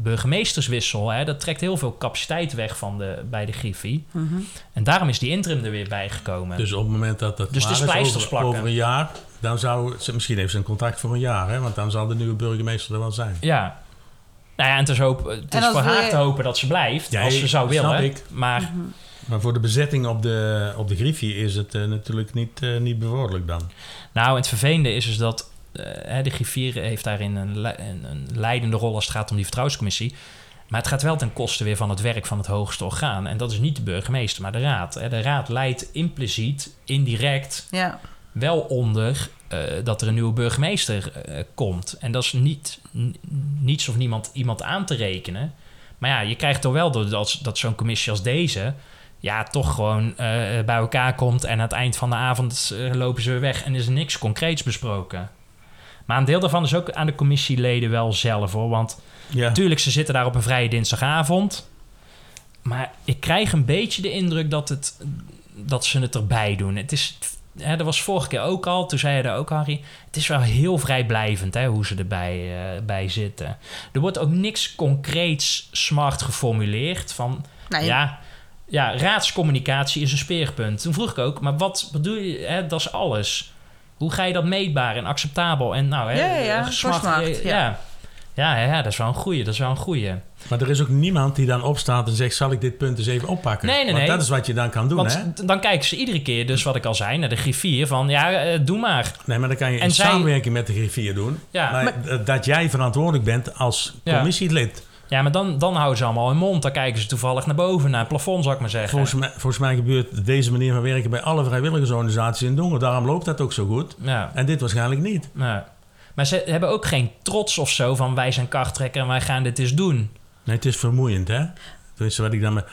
burgemeesterswissel, hè, dat trekt heel veel capaciteit weg van de, bij de Griffie. Mhm. En daarom is die interim er weer bijgekomen. Dus op het moment dat dat Dus pleisters over, plakken. over een jaar, dan zou ze, misschien heeft ze een contract voor een jaar, hè? want dan zal de nieuwe burgemeester er wel zijn. Ja. Nou ja, en het is, hoop, het En is voor we- haar te hopen dat ze blijft, Ja, als ze zou snap willen. ik. Maar Maar voor de bezetting op de, op de Griffie is het eh, natuurlijk niet, eh, niet bevorderlijk dan. Nou, het vervelende is dus dat eh, hè, de griffier heeft daarin een, le- een, een leidende rol als het gaat om die vertrouwenscommissie. Maar het gaat wel ten koste weer van het werk van het hoogste orgaan. En dat is niet de burgemeester, maar de raad. Hè. De raad leidt impliciet, indirect Ja. wel onder eh, dat er een nieuwe burgemeester komt. En dat is niet, niets of niemand iemand aan te rekenen. Maar ja, je krijgt toch wel dat, dat zo'n commissie als deze... ja, toch gewoon eh, bij elkaar komt... en aan het eind van de avond eh, lopen ze weer weg... en is er niks concreets besproken. Maar een deel daarvan is ook aan de commissieleden wel zelf, hoor. Want Ja, Natuurlijk, ze zitten daar op een vrije dinsdagavond. Maar ik krijg een beetje de indruk dat, het, dat ze het erbij doen. Het is, hè, dat was vorige keer ook al, toen zei je daar ook, Harry. Het is wel heel vrijblijvend hè, hoe ze erbij eh, bij zitten. Er wordt ook niks concreets smart geformuleerd. Van Nee, ja, ja, raadscommunicatie is een speerpunt. Toen vroeg ik ook, maar wat bedoel je? Hè, dat is alles. Hoe ga je dat meetbaar en acceptabel? En nou, hè, Ja, ja, ja, eh, ja. ja. Ja, ja, ja, dat is wel een goeie. Dat is wel een goeie. maar er is ook niemand die dan opstaat en zegt... zal ik dit punt eens even oppakken? Nee, nee, Want nee. dat is wat je dan kan doen, Want hè? dan kijken ze iedere keer, dus wat ik al zei, naar de griffier van ja, eh, doe maar. Nee, maar dan kan je En in zij- samenwerking met de griffier doen. Ja, maar, d- dat jij verantwoordelijk bent als Ja. commissielid. Ja maar dan, dan houden ze allemaal hun mond. Dan kijken ze toevallig naar boven, naar het plafond, zou ik maar zeggen. Volgens mij, volgens mij gebeurt deze manier van werken bij alle vrijwilligersorganisaties in Dongen. Daarom loopt dat ook zo goed. Ja, En dit waarschijnlijk niet. ja. Maar ze hebben ook geen trots of zo van wij zijn karttrekker en wij gaan dit eens doen. Nee, het is vermoeiend, hè? Tenminste, wat ik dan met...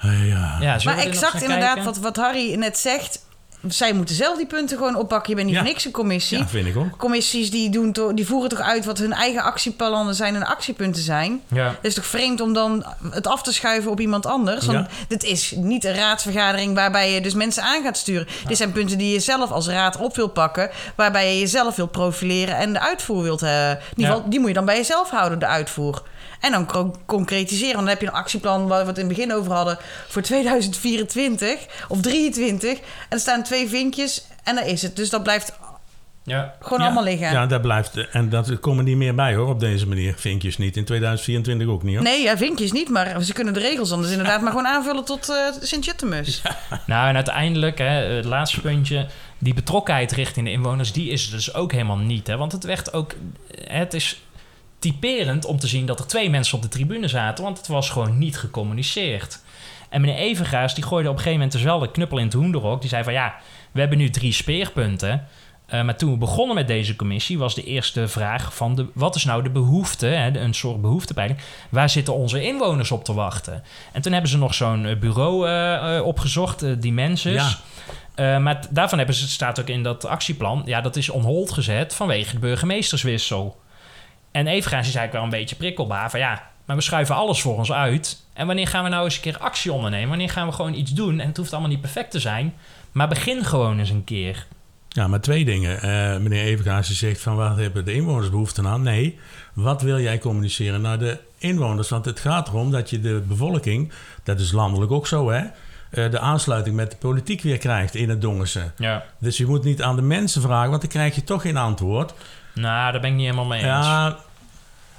Ja. Ja, Maar exact inderdaad kijken? wat, wat Harry net zegt. Zij moeten zelf die punten gewoon oppakken. Je bent niet Ja. niks een commissie. Ja, vind ik ook. Commissies die, doen to- die voeren toch uit wat hun eigen actieplannen zijn en actiepunten zijn. Ja. Het is toch vreemd om dan het af te schuiven op iemand anders? Want Ja. dit is niet een raadsvergadering waarbij je dus mensen aan gaat sturen. Dit zijn punten die je zelf als raad op wil pakken. Waarbij je jezelf wilt profileren en de uitvoer wilt... eh, in ieder geval, die moet je dan bij jezelf houden, de uitvoer. En dan concretiseren. Want dan heb je een actieplan waar we het in het begin over hadden... voor 2024 of 23. En er staan twee vinkjes en daar is het. Dus dat blijft Ja. gewoon Ja. allemaal liggen. Ja, dat blijft... En dat komen niet meer bij, hoor, op deze manier. Vinkjes niet. In 2024 ook niet, hoor. Nee, ja, vinkjes niet, maar ze kunnen de regels anders inderdaad maar gewoon aanvullen tot eh Sint-Jutemus. Nou, en uiteindelijk, hè, het laatste puntje, die betrokkenheid richting de inwoners, die is er dus ook helemaal niet. Hè? Want het werd ook, het is typerend om te zien dat er twee mensen op de tribune zaten, want het was gewoon niet gecommuniceerd. En meneer Evergaas, die gooide op een gegeven moment dus wel de knuppel in het hoenderhok. Die zei van ja, we hebben nu drie speerpunten. Eh, maar toen we begonnen met deze commissie was de eerste vraag van de, wat is nou de behoefte, hè, een soort behoeftepeiling. Waar zitten onze inwoners op te wachten? En toen hebben ze nog zo'n eh, bureau eh, opgezocht, uh, Dimensus. Ja. Maar daarvan hebben ze, het staat ook in dat actieplan, ja, dat is on hold gezet vanwege de burgemeesterswissel. En Evergaas is eigenlijk wel een beetje prikkelbaar van ja, maar we schuiven alles voor ons uit. En wanneer gaan we nou eens een keer actie ondernemen? Wanneer gaan we gewoon iets doen? En het hoeft allemaal niet perfect te zijn, maar begin gewoon eens een keer. Ja, maar twee dingen. Eh, meneer Evengaas zegt van wat hebben de inwoners behoefte aan? Nee, wat wil jij communiceren naar de inwoners? Want het gaat erom dat je de bevolking, dat is landelijk ook zo hè, eh, de aansluiting met de politiek weer krijgt in het Dongense. Ja. Dus je moet niet aan de mensen vragen, want dan krijg je toch geen antwoord. Nou, daar ben ik niet helemaal mee eens. Ja,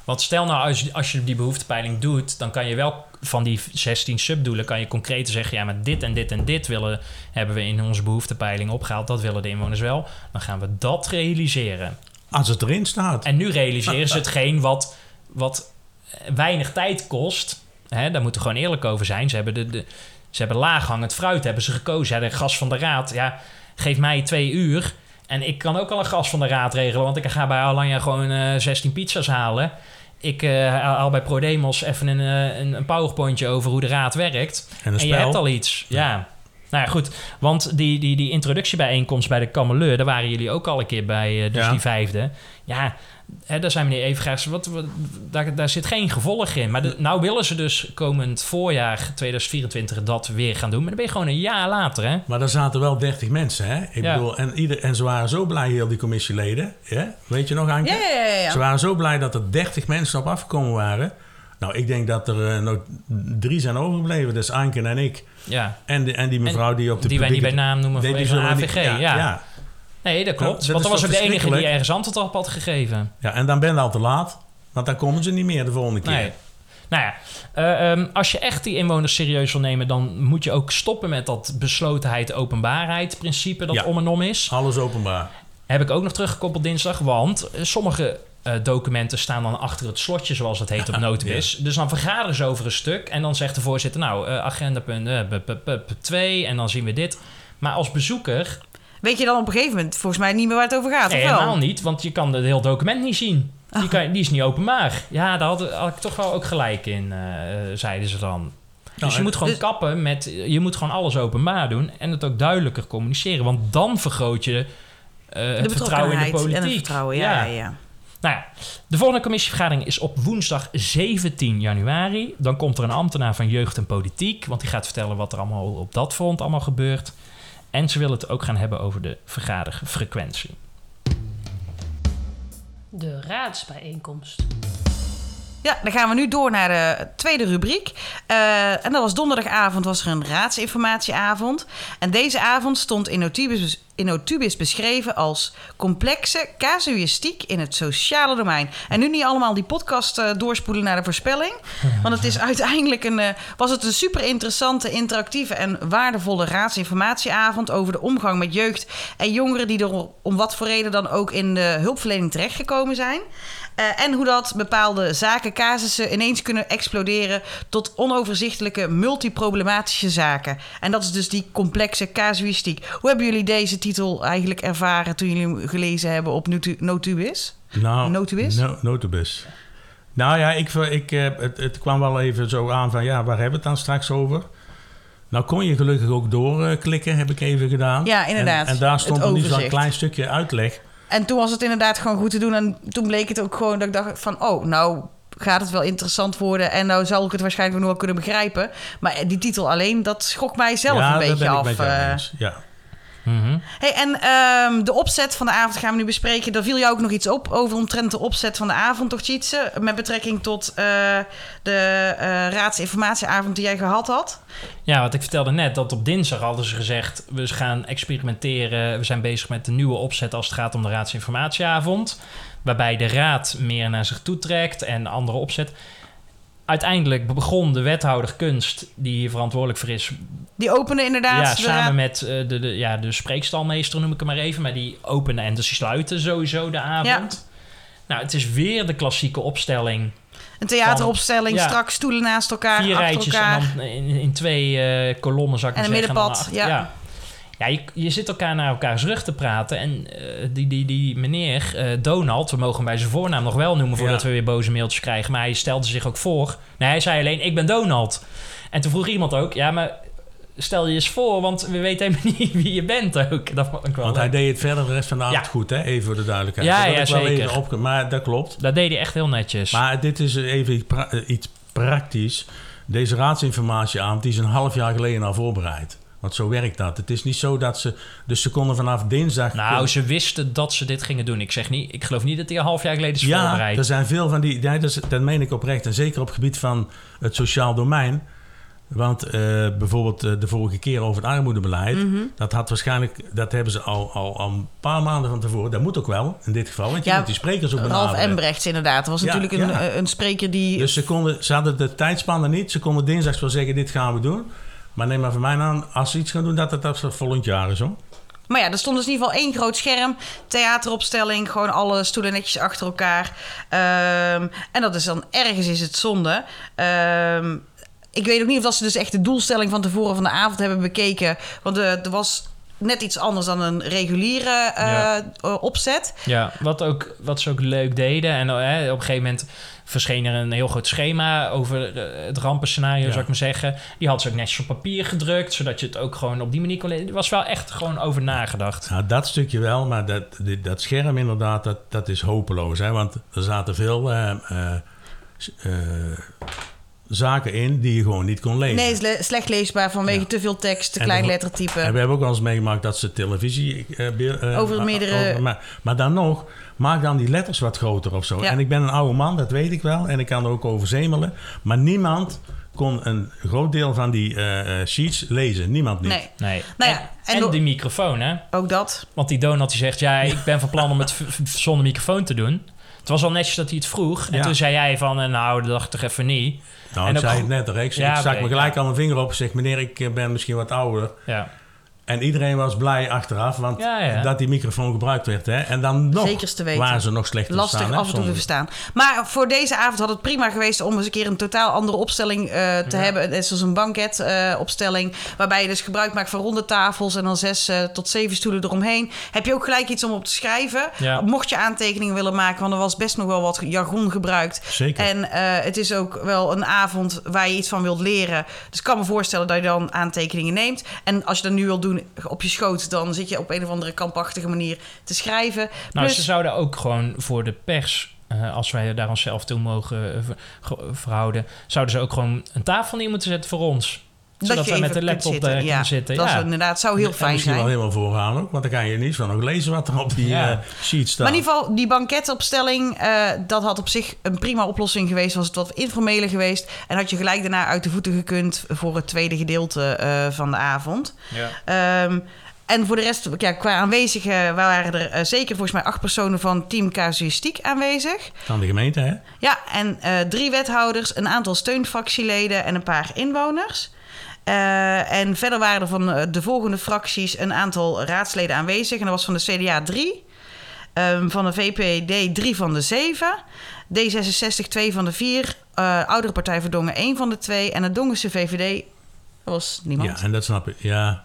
Want stel nou, als je, als je die behoeftepeiling doet, dan kan je wel van die 16 subdoelen, kan je concreet zeggen, ja, maar dit en dit en dit willen, hebben we in onze behoeftepeiling opgehaald, dat willen de inwoners wel. Dan gaan we dat realiseren. als het erin staat. En nu realiseren ze hetgeen wat, wat weinig tijd kost. Hè, daar moeten we gewoon eerlijk over zijn. Ze hebben, de, de, ze hebben laaghangend fruit hebben ze gekozen. Ja, de gas van de raad, ja, geef mij twee uur. En ik kan ook al een gas van de raad regelen, want ik ga bij Alanya gewoon eh 16 pizza's halen. Ik eh, haal bij ProDemos even een, eh, een, een powerpointje over hoe de raad werkt. En En je hebt al iets. Ja. Nou ja, goed. Want die, die, die introductiebijeenkomst bij de Kameleur... daar waren jullie ook al een keer bij, eh, dus Ja. die vijfde. Ja, hè, daar zijn meneer Evengaars... Wat, wat, daar, daar zit geen gevolg in. Maar de- nou willen ze dus komend voorjaar 2024 dat weer gaan doen. Maar dan ben je gewoon een jaar later, hè? Maar daar zaten wel 30 mensen, hè? Ik Ja. bedoel, en, ieder, en ze waren zo blij, heel die commissieleden. Hè? Weet je nog, Anke? Ja, ja, ja. ja. Ze waren zo blij dat er 30 mensen op afgekomen waren. Nou, ik denk dat er eh, nog drie zijn overgebleven. Dus Anke en ik. Ja. En, de, en die mevrouw die op de Die wij niet bij naam noemen vanwege de AVG. niet- ja, ja. Nee, dat klopt. dat Want dat was ook de enige die ergens antwoord op had gegeven. Ja, en dan ben je al te laat. Want dan komen ze niet meer de volgende keer. Nee. Nou ja, eh, ehm, als je echt die inwoners serieus wil nemen, dan moet je ook stoppen met dat beslotenheid, openbaarheid principe dat Ja. om en om is. Alles openbaar. Heb ik ook nog teruggekoppeld dinsdag, want eh, sommige eh, documenten staan dan achter het slotje, zoals dat heet op Notibis. Dus dan vergaderen ze over een stuk en dan zegt de voorzitter, nou, eh agenda punt eh, p- p- p- 2 en dan zien we dit. Maar als bezoeker, Weet je dan op een gegeven moment volgens mij niet meer waar het over gaat, nee, of wel? helemaal niet, want je kan het hele document niet zien. Die, kan, die is niet openbaar. Ja, daar had, had ik toch wel ook gelijk in, eh, zeiden ze dan. Dus Nou, je moet gewoon dus- kappen met... Je moet gewoon alles openbaar doen en het ook duidelijker communiceren. Want dan vergroot je eh, het vertrouwen in de politiek. en het vertrouwen, ja, ja. ja. Nou ja, de volgende commissievergadering is op woensdag 17 januari. Dan komt er een ambtenaar van Jeugd en Politiek... want die gaat vertellen wat er allemaal op dat front allemaal gebeurt. En ze willen het ook gaan hebben over de vergaderfrequentie. De raadsbijeenkomst. Ja, dan gaan we nu door naar de tweede rubriek. Eh, en dat was donderdagavond was er een raadsinformatieavond. En deze avond stond in Notubis beschreven als complexe casuïstiek in het sociale domein. En nu niet allemaal die podcast eh, doorspoelen naar de voorspelling. Want het is uiteindelijk een, eh, was het een super interessante, interactieve en waardevolle raadsinformatieavond over de omgang met jeugd en jongeren die er om wat voor reden dan ook in de hulpverlening terechtgekomen zijn. Eh, en hoe dat bepaalde zaken, casussen ineens kunnen exploderen tot onoverzichtelijke, multiproblematische zaken. En dat is dus die complexe casuïstiek. Hoe hebben jullie deze titel eigenlijk ervaren toen jullie hem gelezen hebben op Notu- Notubis? Nou, Notubis? No, notubis. Nou ja, ik, ik, eh, het, het kwam wel even zo aan van... ja, waar hebben we het dan straks over? Nou kon je gelukkig ook doorklikken, heb ik even gedaan. Ja, inderdaad. En, en daar stond nu zo'n klein stukje uitleg. En toen was het inderdaad gewoon goed te doen. En toen bleek het ook gewoon dat ik dacht van... oh, nou gaat het wel interessant worden... en nou zal ik het waarschijnlijk nog wel kunnen begrijpen. Maar die titel alleen, dat schrok mij zelf ja, een beetje af. ik Mhm. Hey, en ehm, de opzet van de avond gaan we nu bespreken. Daar viel jou ook nog iets op over omtrent de opzet van de avond, toch Tjitse? Met betrekking tot eh, de eh, raadsinformatieavond die jij gehad had. Ja, wat ik vertelde net, dat op dinsdag hadden ze gezegd... we gaan experimenteren, we zijn bezig met de nieuwe opzet... als het gaat om de raadsinformatieavond. Waarbij de raad meer naar zich toe trekt en andere opzet. Uiteindelijk begon de wethouder kunst, die hier verantwoordelijk voor is... Die opende inderdaad. ja, de samen met eh, de, de, ja, de spreekstalmeester noem ik hem maar even... maar die openen en dus sluiten sowieso de avond. Nou, het is weer de klassieke opstelling... Een theateropstelling, Ja. strak stoelen naast elkaar, vier achter rijtjes elkaar. en dan in, in twee eh, kolommen, zou ik En een middenpad, achter- ja. Ja, je, je zit elkaar naar elkaars rug te praten. En eh, die, die, die meneer eh, Donald, we mogen bij zijn voornaam nog wel noemen... voordat Ja. we weer boze mailtjes krijgen. Maar hij stelde zich ook voor. Nee, hij zei alleen, ik ben Donald. En toen vroeg iemand ook, ja, maar stel je eens voor... want we weten helemaal niet wie je bent ook. Dat vond ik wel Want hij deed het verder de rest van de avond Ja. goed, hè? Even voor de duidelijkheid. Ja, Dat ja, zeker. Op, maar dat klopt. Dat deed hij echt heel netjes. Maar dit is even iets pra- iets praktisch. Deze raadsinformatieavond die is een half jaar geleden al voorbereid. Want zo werkt dat. Het is niet zo dat ze... Dus ze konden vanaf dinsdag... nou, ze wisten dat ze dit gingen doen. Ik zeg niet, ik geloof niet dat hij een half jaar geleden is ja, voorbereid. er zijn veel van die... Ja, dat, is- dat meen ik oprecht. En zeker op het gebied van het sociaal domein. Want eh, bijvoorbeeld eh, de vorige keer over het armoedebeleid... Mhm. dat had waarschijnlijk... Dat hebben ze al, al, al een paar maanden van tevoren. Dat moet ook wel, in dit geval. Want je Ja, moet die sprekers ook Ralf benaderen. Embrechts inderdaad. Dat was Ja, natuurlijk een, ja. eh, een spreker die... Dus ze, konden, ze hadden de tijdspannen niet. Ze konden dinsdags wel zeggen, dit gaan we doen. Maar neem maar van mij aan, als ze iets gaan doen, dat het dat volgend jaar is hoor. Maar ja, er stond dus in ieder geval één groot scherm. Theateropstelling, gewoon alle stoelen netjes achter elkaar. Ehm, en dat is dan ergens is het zonde. Ehm, ik weet ook niet of dat ze dus echt de doelstelling van tevoren van de avond hebben bekeken. Want eh, er was net iets anders dan een reguliere eh, Ja. eh, opzet. Ja, wat, ook, wat ze ook leuk deden. En eh, op een gegeven moment verscheen er een heel groot schema over eh, het rampenscenario, Ja. zou ik maar zeggen. Die had ze ook netjes op papier gedrukt, zodat je het ook gewoon op die manier kon lezen. Er was wel echt gewoon over nagedacht. Nou, dat stukje wel, maar dat, dat scherm inderdaad, dat, dat is hopeloos. Hè? Want er zaten veel eh, eh, zaken in die je gewoon niet kon lezen. Nee, is le- slecht leesbaar vanwege Ja. te veel tekst, te En klein lettertype. En we hebben ook wel eens meegemaakt dat ze televisie... eh, eh, Over meerdere- maar, maar dan nog, maak dan die letters wat groter of zo. Ja. En ik ben een oude man, dat weet ik wel. En ik kan er ook over zemelen. Maar niemand kon een groot deel van die eh, sheets lezen. Niemand niet. Nee, Nee. Nou ja, en en die microfoon, hè? ook dat. Want die Donald die zegt, ja, ik ben van plan om het zonder microfoon te doen. Het was al netjes dat hij het vroeg. En Ja. toen zei jij van, eh, nou, dat dacht ik toch even niet. Nou, En ik zei het net, hè. ik, Ja, ik stak me gelijk ja. al mijn vinger op en zeg... meneer, ik eh, ben misschien wat ouder. Ja. En iedereen was blij achteraf, want Ja, ja. dat die microfoon gebruikt werd. Hè? En dan nog Zekers te weten. waren ze nog slecht te Lastig af en toe te verstaan. Maar voor deze avond had het prima geweest om eens een keer een totaal andere opstelling eh, te hebben. Net zoals een banketopstelling. waarbij je dus gebruik maakt van ronde tafels en dan zes eh, tot zeven stoelen eromheen. Heb je ook gelijk iets om op te schrijven. Ja. Mocht je aantekeningen willen maken, want er was best nog wel wat jargon gebruikt. Zeker. En eh, het is ook wel een avond waar je iets van wilt leren. Dus ik kan me voorstellen dat je dan aantekeningen neemt. En als je dat nu wilt doen op je schoot, dan zit je op een of andere kampachtige manier te schrijven. Nou, Plus, ze zouden ook gewoon voor de pers, eh, als wij daar onszelf toe mogen eh, verhouden, zouden ze ook gewoon een tafel neer moeten zetten voor ons. Dat Zodat je wij even met de laptop zitten. daar ja, kunnen zitten. Dat ja. is inderdaad zou heel En fijn misschien wel zijn. helemaal vooraan ook, want dan kan je niet van ook lezen wat er op die Ja. eh, sheet staat. Maar in ieder geval, die banketopstelling, eh, dat had op zich een prima oplossing geweest. Was het wat informeler geweest. En had je gelijk daarna uit de voeten gekund voor het tweede gedeelte eh, van de avond. Ja. Ehm, en voor de rest, ja, qua aanwezigen waren er zeker volgens mij acht personen van team casuïstiek aanwezig. Van de gemeente, hè? Ja, en eh, drie wethouders, een aantal steunfractieleden en een paar inwoners. Eh, en verder waren er van eh, de volgende fracties een aantal raadsleden aanwezig. En dat was van de CDA drie, ehm, van de VPD drie van de zeven, D66 twee van de vier, eh Oudere Partij voor Dongen één van de twee en het Dongense VVD was niemand. Ja, en dat snap ik. Ja,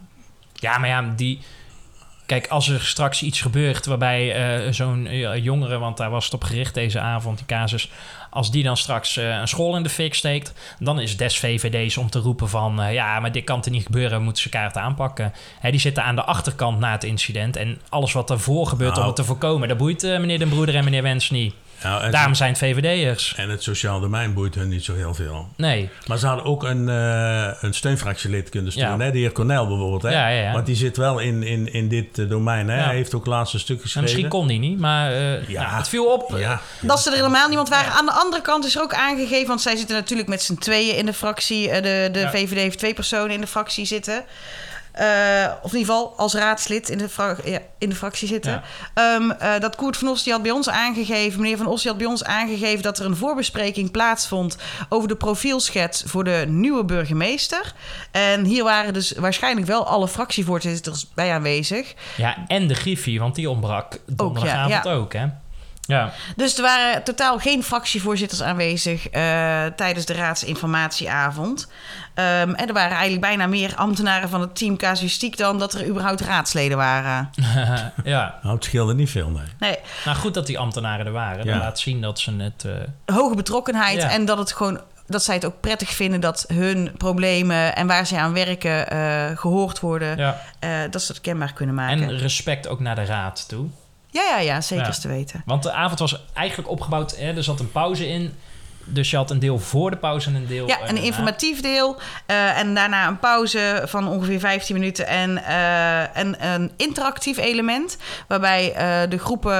Ja, maar ja, die... Kijk, als er straks iets gebeurt waarbij eh, zo'n eh, jongere, want daar was het op gericht deze avond, die casus, als die dan straks eh, een school in de fik steekt, dan is des VVD's om te roepen van, ja, maar dit kan er niet gebeuren, we moeten ze kaart aanpakken. Hè, die zitten aan de achterkant na het incident en alles wat ervoor gebeurt om Nou. het te voorkomen, dat boeit meneer Den Broeder en meneer Wens niet. Nou, en, Daarom zijn het VVD'ers. en het sociaal domein boeit hun niet zo heel veel. Nee. Maar ze hadden ook een, eh, een steunfractielid kunnen sturen. Ja. Hè? De heer Cornel bijvoorbeeld. Hè? Ja, ja, ja. Want die zit wel in, in, in dit eh, domein. Hè? Ja. Hij heeft ook laatst een stuk geschreven. misschien kon die niet, maar eh, Ja. nou, het viel op. Ja. Dat ze er helemaal niemand waren. Aan de andere kant is er ook aangegeven, want zij zitten natuurlijk met z'n tweeën in de fractie. De, de Ja. VVD heeft twee personen in de fractie zitten. Eh, of in ieder geval als raadslid in de, ja, in de fractie zitten. Ehm, eh, dat Koert van Os die had bij ons aangegeven, meneer van Os die had bij ons aangegeven dat er een voorbespreking plaatsvond over de profielschets voor de nieuwe burgemeester. En hier waren dus waarschijnlijk wel alle fractievoorzitters bij aanwezig. Ja, en de Griffie, want die ontbrak donderdagavond ja. ook, hè? Ja, Dus er waren totaal geen fractievoorzitters aanwezig eh, tijdens de raadsinformatieavond. Ehm, en er waren eigenlijk bijna meer ambtenaren van het team casuïstiek dan dat er überhaupt raadsleden waren. ja. Nou, het scheelde niet veel, nee. Nee, Nou, goed dat die ambtenaren er waren. Ja. Dat laat zien dat ze het... eh, hoge betrokkenheid Ja. en dat het gewoon. Dat zij het ook prettig vinden dat hun problemen en waar zij aan werken eh, gehoord worden. ja. eh, dat ze het kenbaar kunnen maken. En respect ook naar de raad toe. Ja, ja, ja, zeker is te weten. Want de avond was eigenlijk opgebouwd... Hè, er zat een pauze in. Dus je had een deel voor de pauze en een deel... Ja, eh, een informatief deel. eh, en daarna een pauze van ongeveer 15 minuten. En, eh, en een interactief element. Waarbij de groepen,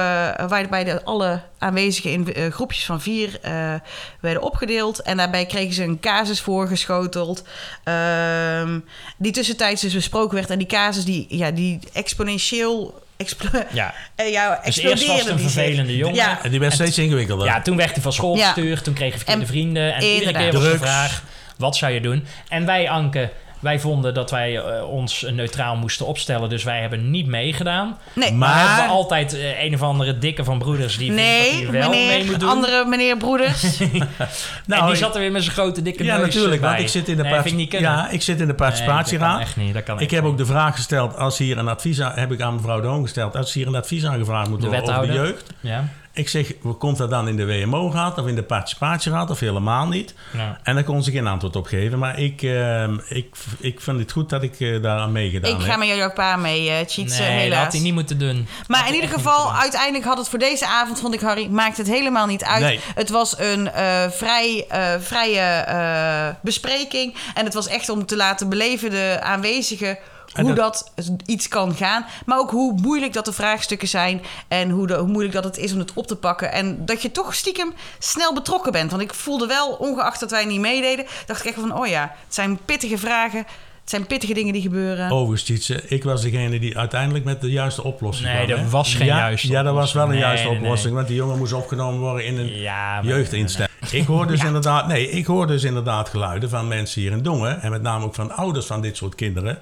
waarbij de, alle aanwezigen in groepjes van vier werden opgedeeld. En daarbij kregen ze een casus voorgeschoteld. ehm, die tussentijds dus besproken werd. En die casus die, ja, die exponentieel. Explo Ja, eh, ja, dus eerst was een vervelende jongen. Ja. En die werd steeds ingewikkelder. Ja, toen werd hij van school Ja. gestuurd. Toen kreeg hij verkeerde En vrienden. En iedere keer was de vraag, wat zou je doen? En wij, Anke, Wij vonden dat wij eh, ons neutraal moesten opstellen, dus wij hebben niet meegedaan. Nee, Maar Maar- hebben we altijd eh, een of andere dikke van broeders die vindt dat nee hij wel mee meneer, moet doen. andere meneer Broeders. en die zat er weer met zijn grote dikke Ja, neus natuurlijk, want ik zit in de, nee, part- vind ik niet kunnen. ja, ik zit in de Nee, dat kan participatieraad. echt niet. Dat kan ik echt heb ook de vraag gesteld, als hier een advies aan, heb ik aan mevrouw De Hoon gesteld, als hier een advies aangevraagd moet De worden over de jeugd. Ja. Ik zeg, komt dat dan in de WMO-raad of in de participatieraad of helemaal niet? Ja. En daar kon ze geen antwoord op geven. Maar ik, ehm, ik, ik vind het goed dat ik eh, daar aan meegedaan ik heb. ga met jouw pa mee, eh Cheats, Nee, dat helaas. had hij niet moeten doen. Maar in ieder geval, uiteindelijk had het voor deze avond, vond ik Harry, maakt het helemaal niet uit. Nee. Het was een eh, vrij, eh, vrije eh, bespreking. En het was echt om te laten beleven de aanwezigen En hoe dat- dat... iets kan gaan. Maar ook hoe moeilijk dat de vraagstukken zijn. En hoe, de, hoe moeilijk dat het is om het op te pakken. En dat je toch stiekem snel betrokken bent. Want ik voelde wel, ongeacht dat wij niet meededen, dacht ik echt van, oh ja, het zijn pittige vragen. Het zijn pittige dingen die gebeuren. Overigens, Tietse, ik was degene die uiteindelijk met de juiste oplossing Nee, kwam. er hè? was geen ja, juiste Ja, er was wel een juiste Nee, oplossing. nee. Want die jongen moest opgenomen worden in een Ja, jeugdinstelling. Ik hoor dus inderdaad, nee, ik hoor dus inderdaad geluiden van mensen hier in Dongen. En met name ook van ouders van dit soort kinderen.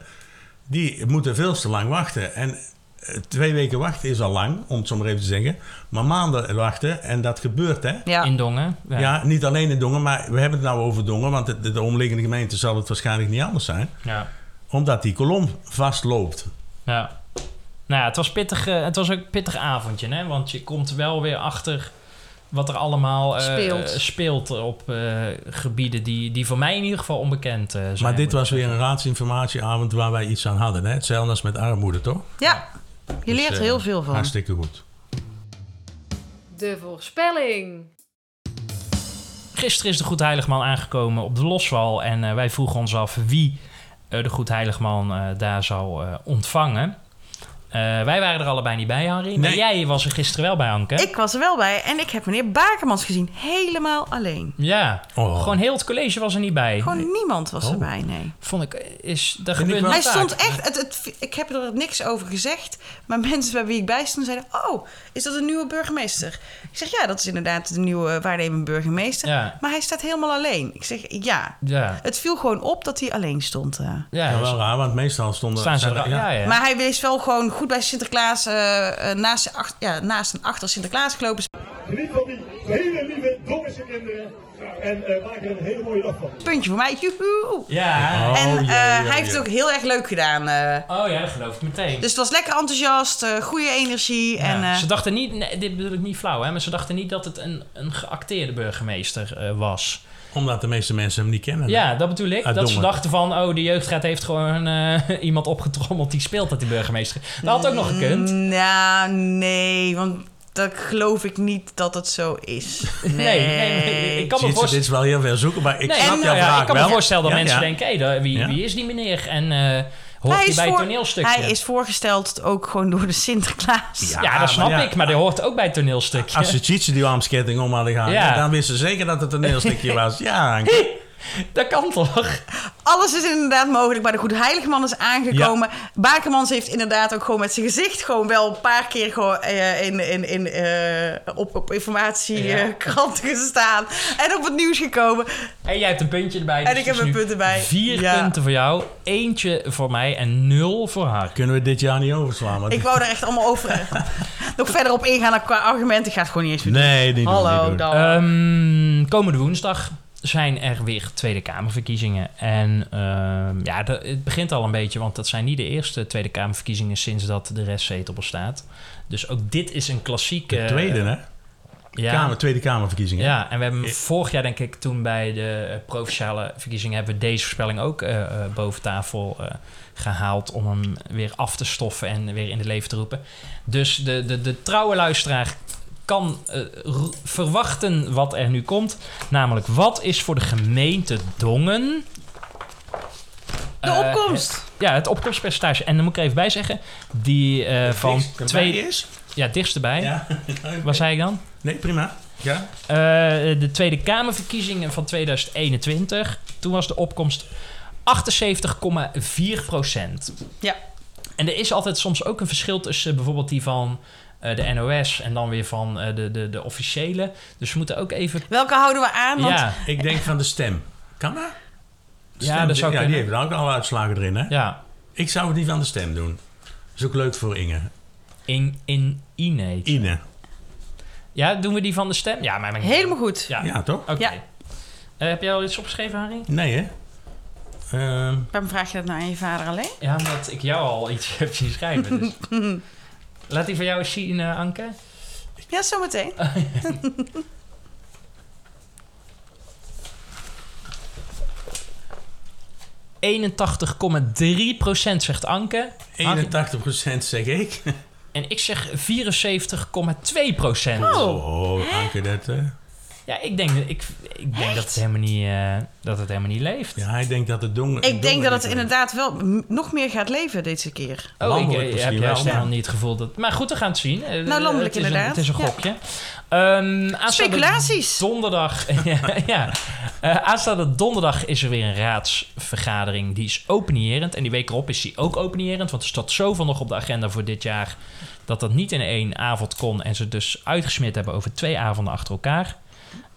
Die moeten veel te lang wachten. En eh, twee weken wachten is al lang, om het zo maar even te zeggen. Maar maanden wachten, en dat gebeurt hè. Ja. In Dongen. Ja. niet alleen in Dongen, maar we hebben het nou over Dongen. Want de, de omliggende gemeente zal het waarschijnlijk niet anders zijn. Ja. Omdat die kolom vastloopt. Ja. Nou ja, het was, pittig, eh, het was ook een pittig avondje, hè? Want je komt wel weer achter wat er allemaal eh, Speelt. speelt op eh, gebieden die, die voor mij in ieder geval onbekend eh, zijn. Maar dit was weer een raadsinformatieavond waar wij iets aan hadden. Hè? Hetzelfde als met armoede, toch? Ja, je Dus, leert er eh, heel veel van. Hartstikke goed. De voorspelling. Gisteren is de Goed Heiligman aangekomen op de Loswal. En wij vroegen ons af wie eh, de Goed Heiligman eh, daar zou eh, ontvangen. Eh, wij waren er allebei niet bij, Harry. Maar Nee. jij was er gisteren wel bij, Anke. Ik was er wel bij en ik heb meneer Bakermans gezien. Helemaal alleen. Ja, Oh. gewoon heel het college was er niet bij. Gewoon niemand was Oh. erbij, nee. Vond ik, is, dat Vind ik gebeurt Hij vaak. stond echt... Het, het, ik heb er niks over gezegd. Maar mensen bij wie ik bij stond zeiden... Oh, is dat een nieuwe burgemeester? Ik zeg, ja, dat is inderdaad de nieuwe waarnemend burgemeester. Ja. Maar hij staat helemaal alleen. Ik zeg, ja. Ja, Het viel gewoon op dat hij alleen stond. eh. ja, Ja, dus wel raar, want meestal stonden... staan ze er. Ja, ja. Maar hij is wel gewoon goed bij Sinterklaas... eh, eh, naast, ach- ja, naast en achter Sinterklaas gelopen. Geniet van die hele lieve Dongense kinderen. En eh, maak er een hele mooie dag van. Puntje voor mij. Joehoe. Ja. Oh, en eh, hij heeft het ook heel erg leuk gedaan. eh. Oh ja, dat geloof ik meteen. dus het was lekker enthousiast, eh, goede energie. Ja, en, eh, ze dachten niet, nee, dit bedoel ik niet flauw, hè, maar ze dachten niet dat het een, een geacteerde burgemeester eh, was. Omdat de meeste mensen hem niet kennen. Ja, dat bedoel ik. Uit dat ze dachten van, oh, de jeugdraad heeft gewoon eh, iemand opgetrommeld die speelt dat die burgemeester. Dat had ook nog gekund. Nou, nee, want dat geloof ik niet dat het zo is. Nee, Nee, ik kan me ze, dit voorstellen... is wel heel veel zoeken, maar ik Nee, snap en, jouw nou ja, vraag ik kan me wel. voorstellen dat Ja, mensen ja. denken, hé, wie, Ja. wie is die meneer? En eh hoort hij, bij het toneelstukje? hij is voorgesteld ook gewoon door de Sinterklaas. Ja. ja, dat snap ja. ik, maar die hoort ook bij het toneelstukje. Als ze Tjitse die armsketting om hadden Ja. dan wisten ze zeker dat het een toneelstukje was. Ja, Anke. Dat kan toch? Alles is inderdaad mogelijk, maar de Goede Heiligman is aangekomen. Bakermans heeft inderdaad ook gewoon met zijn gezicht gewoon wel een paar keer gewoon, eh, in, in, in, eh, op, op informatiekranten gestaan. En op het nieuws gekomen. En jij hebt een puntje erbij. En dus ik heb een punt erbij. Vier Ja. punten voor jou, eentje voor mij en nul voor haar. Kunnen we dit jaar niet overslaan? Ik wou er echt allemaal over nog verder op ingaan qua argumenten. Ik ga het gewoon niet eens meer doen. Nee, niet doen, niet Hallo, doen. dan. Ehm, komende woensdag zijn er weer Tweede Kamerverkiezingen. En ehm, ja, het begint al een beetje, want dat zijn niet de eerste Tweede Kamerverkiezingen sinds dat de restzetel bestaat. Dus ook dit is een klassieke... De tweede, hè? Ja, Kamer, tweede Kamerverkiezingen. ja, en we hebben Eh. vorig jaar, denk ik, toen bij de eh, provinciale verkiezingen, hebben we deze voorspelling ook eh, boven tafel eh, gehaald om hem weer af te stoffen en weer in de leven te roepen. Dus de, de, de trouwe luisteraar kan eh, verwachten wat er nu komt. Namelijk, wat is voor de gemeente Dongen... de eh, opkomst. ja, het opkomstpercentage. En dan moet ik er even bij zeggen, die eh, van Dichtst twee... erbij is? Ja, dichtst erbij. Ja. Wat zei ik dan? Nee, prima. Ja. Eh, de Tweede Kamerverkiezingen van 2021. Toen was de opkomst 78,4 procent. Ja. En er is altijd soms ook een verschil tussen bijvoorbeeld die van eh, de NOS en dan weer van eh, de, de, de officiële. Dus we moeten ook even. Welke houden we aan? Want Ja, Ik denk van de stem. Kan dat? Ja, dat zou ja, die heeft ook al uitslagen erin, hè? Ja, Ik zou die van de stem doen. Dat is ook leuk voor Inge. in, in Ine. Ine. Ja, doen we die van de stem? Ja, maar... Helemaal goed. Ja, Ja, toch? oké. Ja. Eh, heb jij al iets opgeschreven, Harry? Nee, hè? Ehm, Waarom vraag je dat nou aan je vader alleen? Ja, omdat ik jou al iets heb zien schrijven. Dus. Laat die van jou eens zien, eh, Anke. Ja, zometeen. ...81,3% zegt Anke. 81% zeg ik. En ik zeg 74,2%. Oh, Anke, dat... eh, Ja, ik denk, ik, ik denk dat, het helemaal niet, eh, dat het helemaal niet leeft. ja, hij denkt dat het donker... Ik denk dat het inderdaad wel nog meer gaat leven deze keer. Oh, ik Landelijk eh, heb juist helemaal niet het gevoel dat... Maar goed, we gaan het zien. Eh, Nou, landelijk het inderdaad, Een, het is een gokje. Ehm, Speculaties. Donderdag, ja, ja. Eh, aanstaande donderdag is er weer een raadsvergadering. Die is openierend. En die week erop is die ook openierend. Want er staat zoveel nog op de agenda voor dit jaar... dat dat niet in één avond kon. En ze dus uitgesmeerd hebben over twee avonden achter elkaar.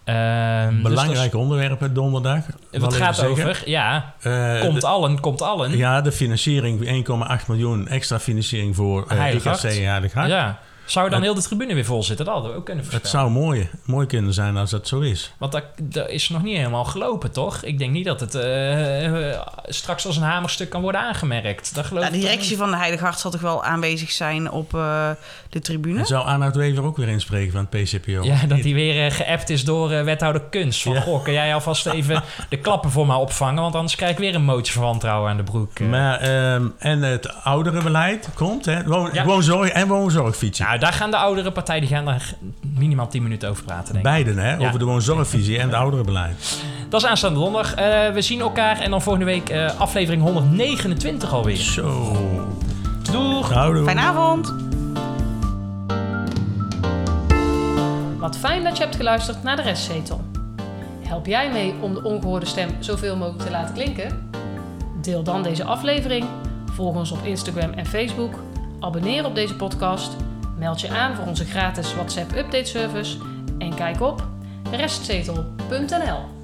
Ehm, dus Belangrijk onderwerp, hè, donderdag. even gaat zeggen. over, ja, Eh, komt de- allen, komt allen. Ja, de financiering, 1,8 miljoen extra financiering voor uh. Heilig Hart. Ja. Zou je dan Het- heel de tribune weer vol zitten? Dat hadden we ook kunnen Het voorspellen. zou mooi, mooi kunnen zijn als dat zo is. Want dat, dat is nog niet helemaal gelopen, toch? Ik denk niet dat het eh, eh, straks als een hamerstuk kan worden aangemerkt. Dat geloof Nou, de directie van de Heilige Hart zal toch wel aanwezig zijn op eh, de tribune? En zou Arnoud Wever ook weer inspreken van het PCPO? Ja, dat hij weer geappt is door wethouder Kunst. Van, Ja. goh, kan jij alvast even de klappen voor mij opvangen? Want anders krijg ik weer een motie van wantrouwen aan de broek. Maar, ehm, en het ouderenbeleid komt, hè? Woon, Ja. woonzorg en woonzorgfietsen. Nou, daar gaan de oudere partijen die gaan daar minimaal 10 minuten over praten, denk ik. Beiden, hè? Ja. Over de woonzorgvisie en het ouderenbeleid. Dat is aanstaande donderdag. Eh, we zien elkaar en dan volgende week eh, aflevering 129 alweer. Zo. Doeg! Houdoe. Fijne avond. Wat fijn dat je hebt geluisterd naar de restzetel. Help jij mee om de ongehoorde stem zoveel mogelijk te laten klinken? Deel dan deze aflevering, volg ons op Instagram en Facebook, abonneer op deze podcast, meld je aan voor onze gratis WhatsApp update service en kijk op restzetel.nl.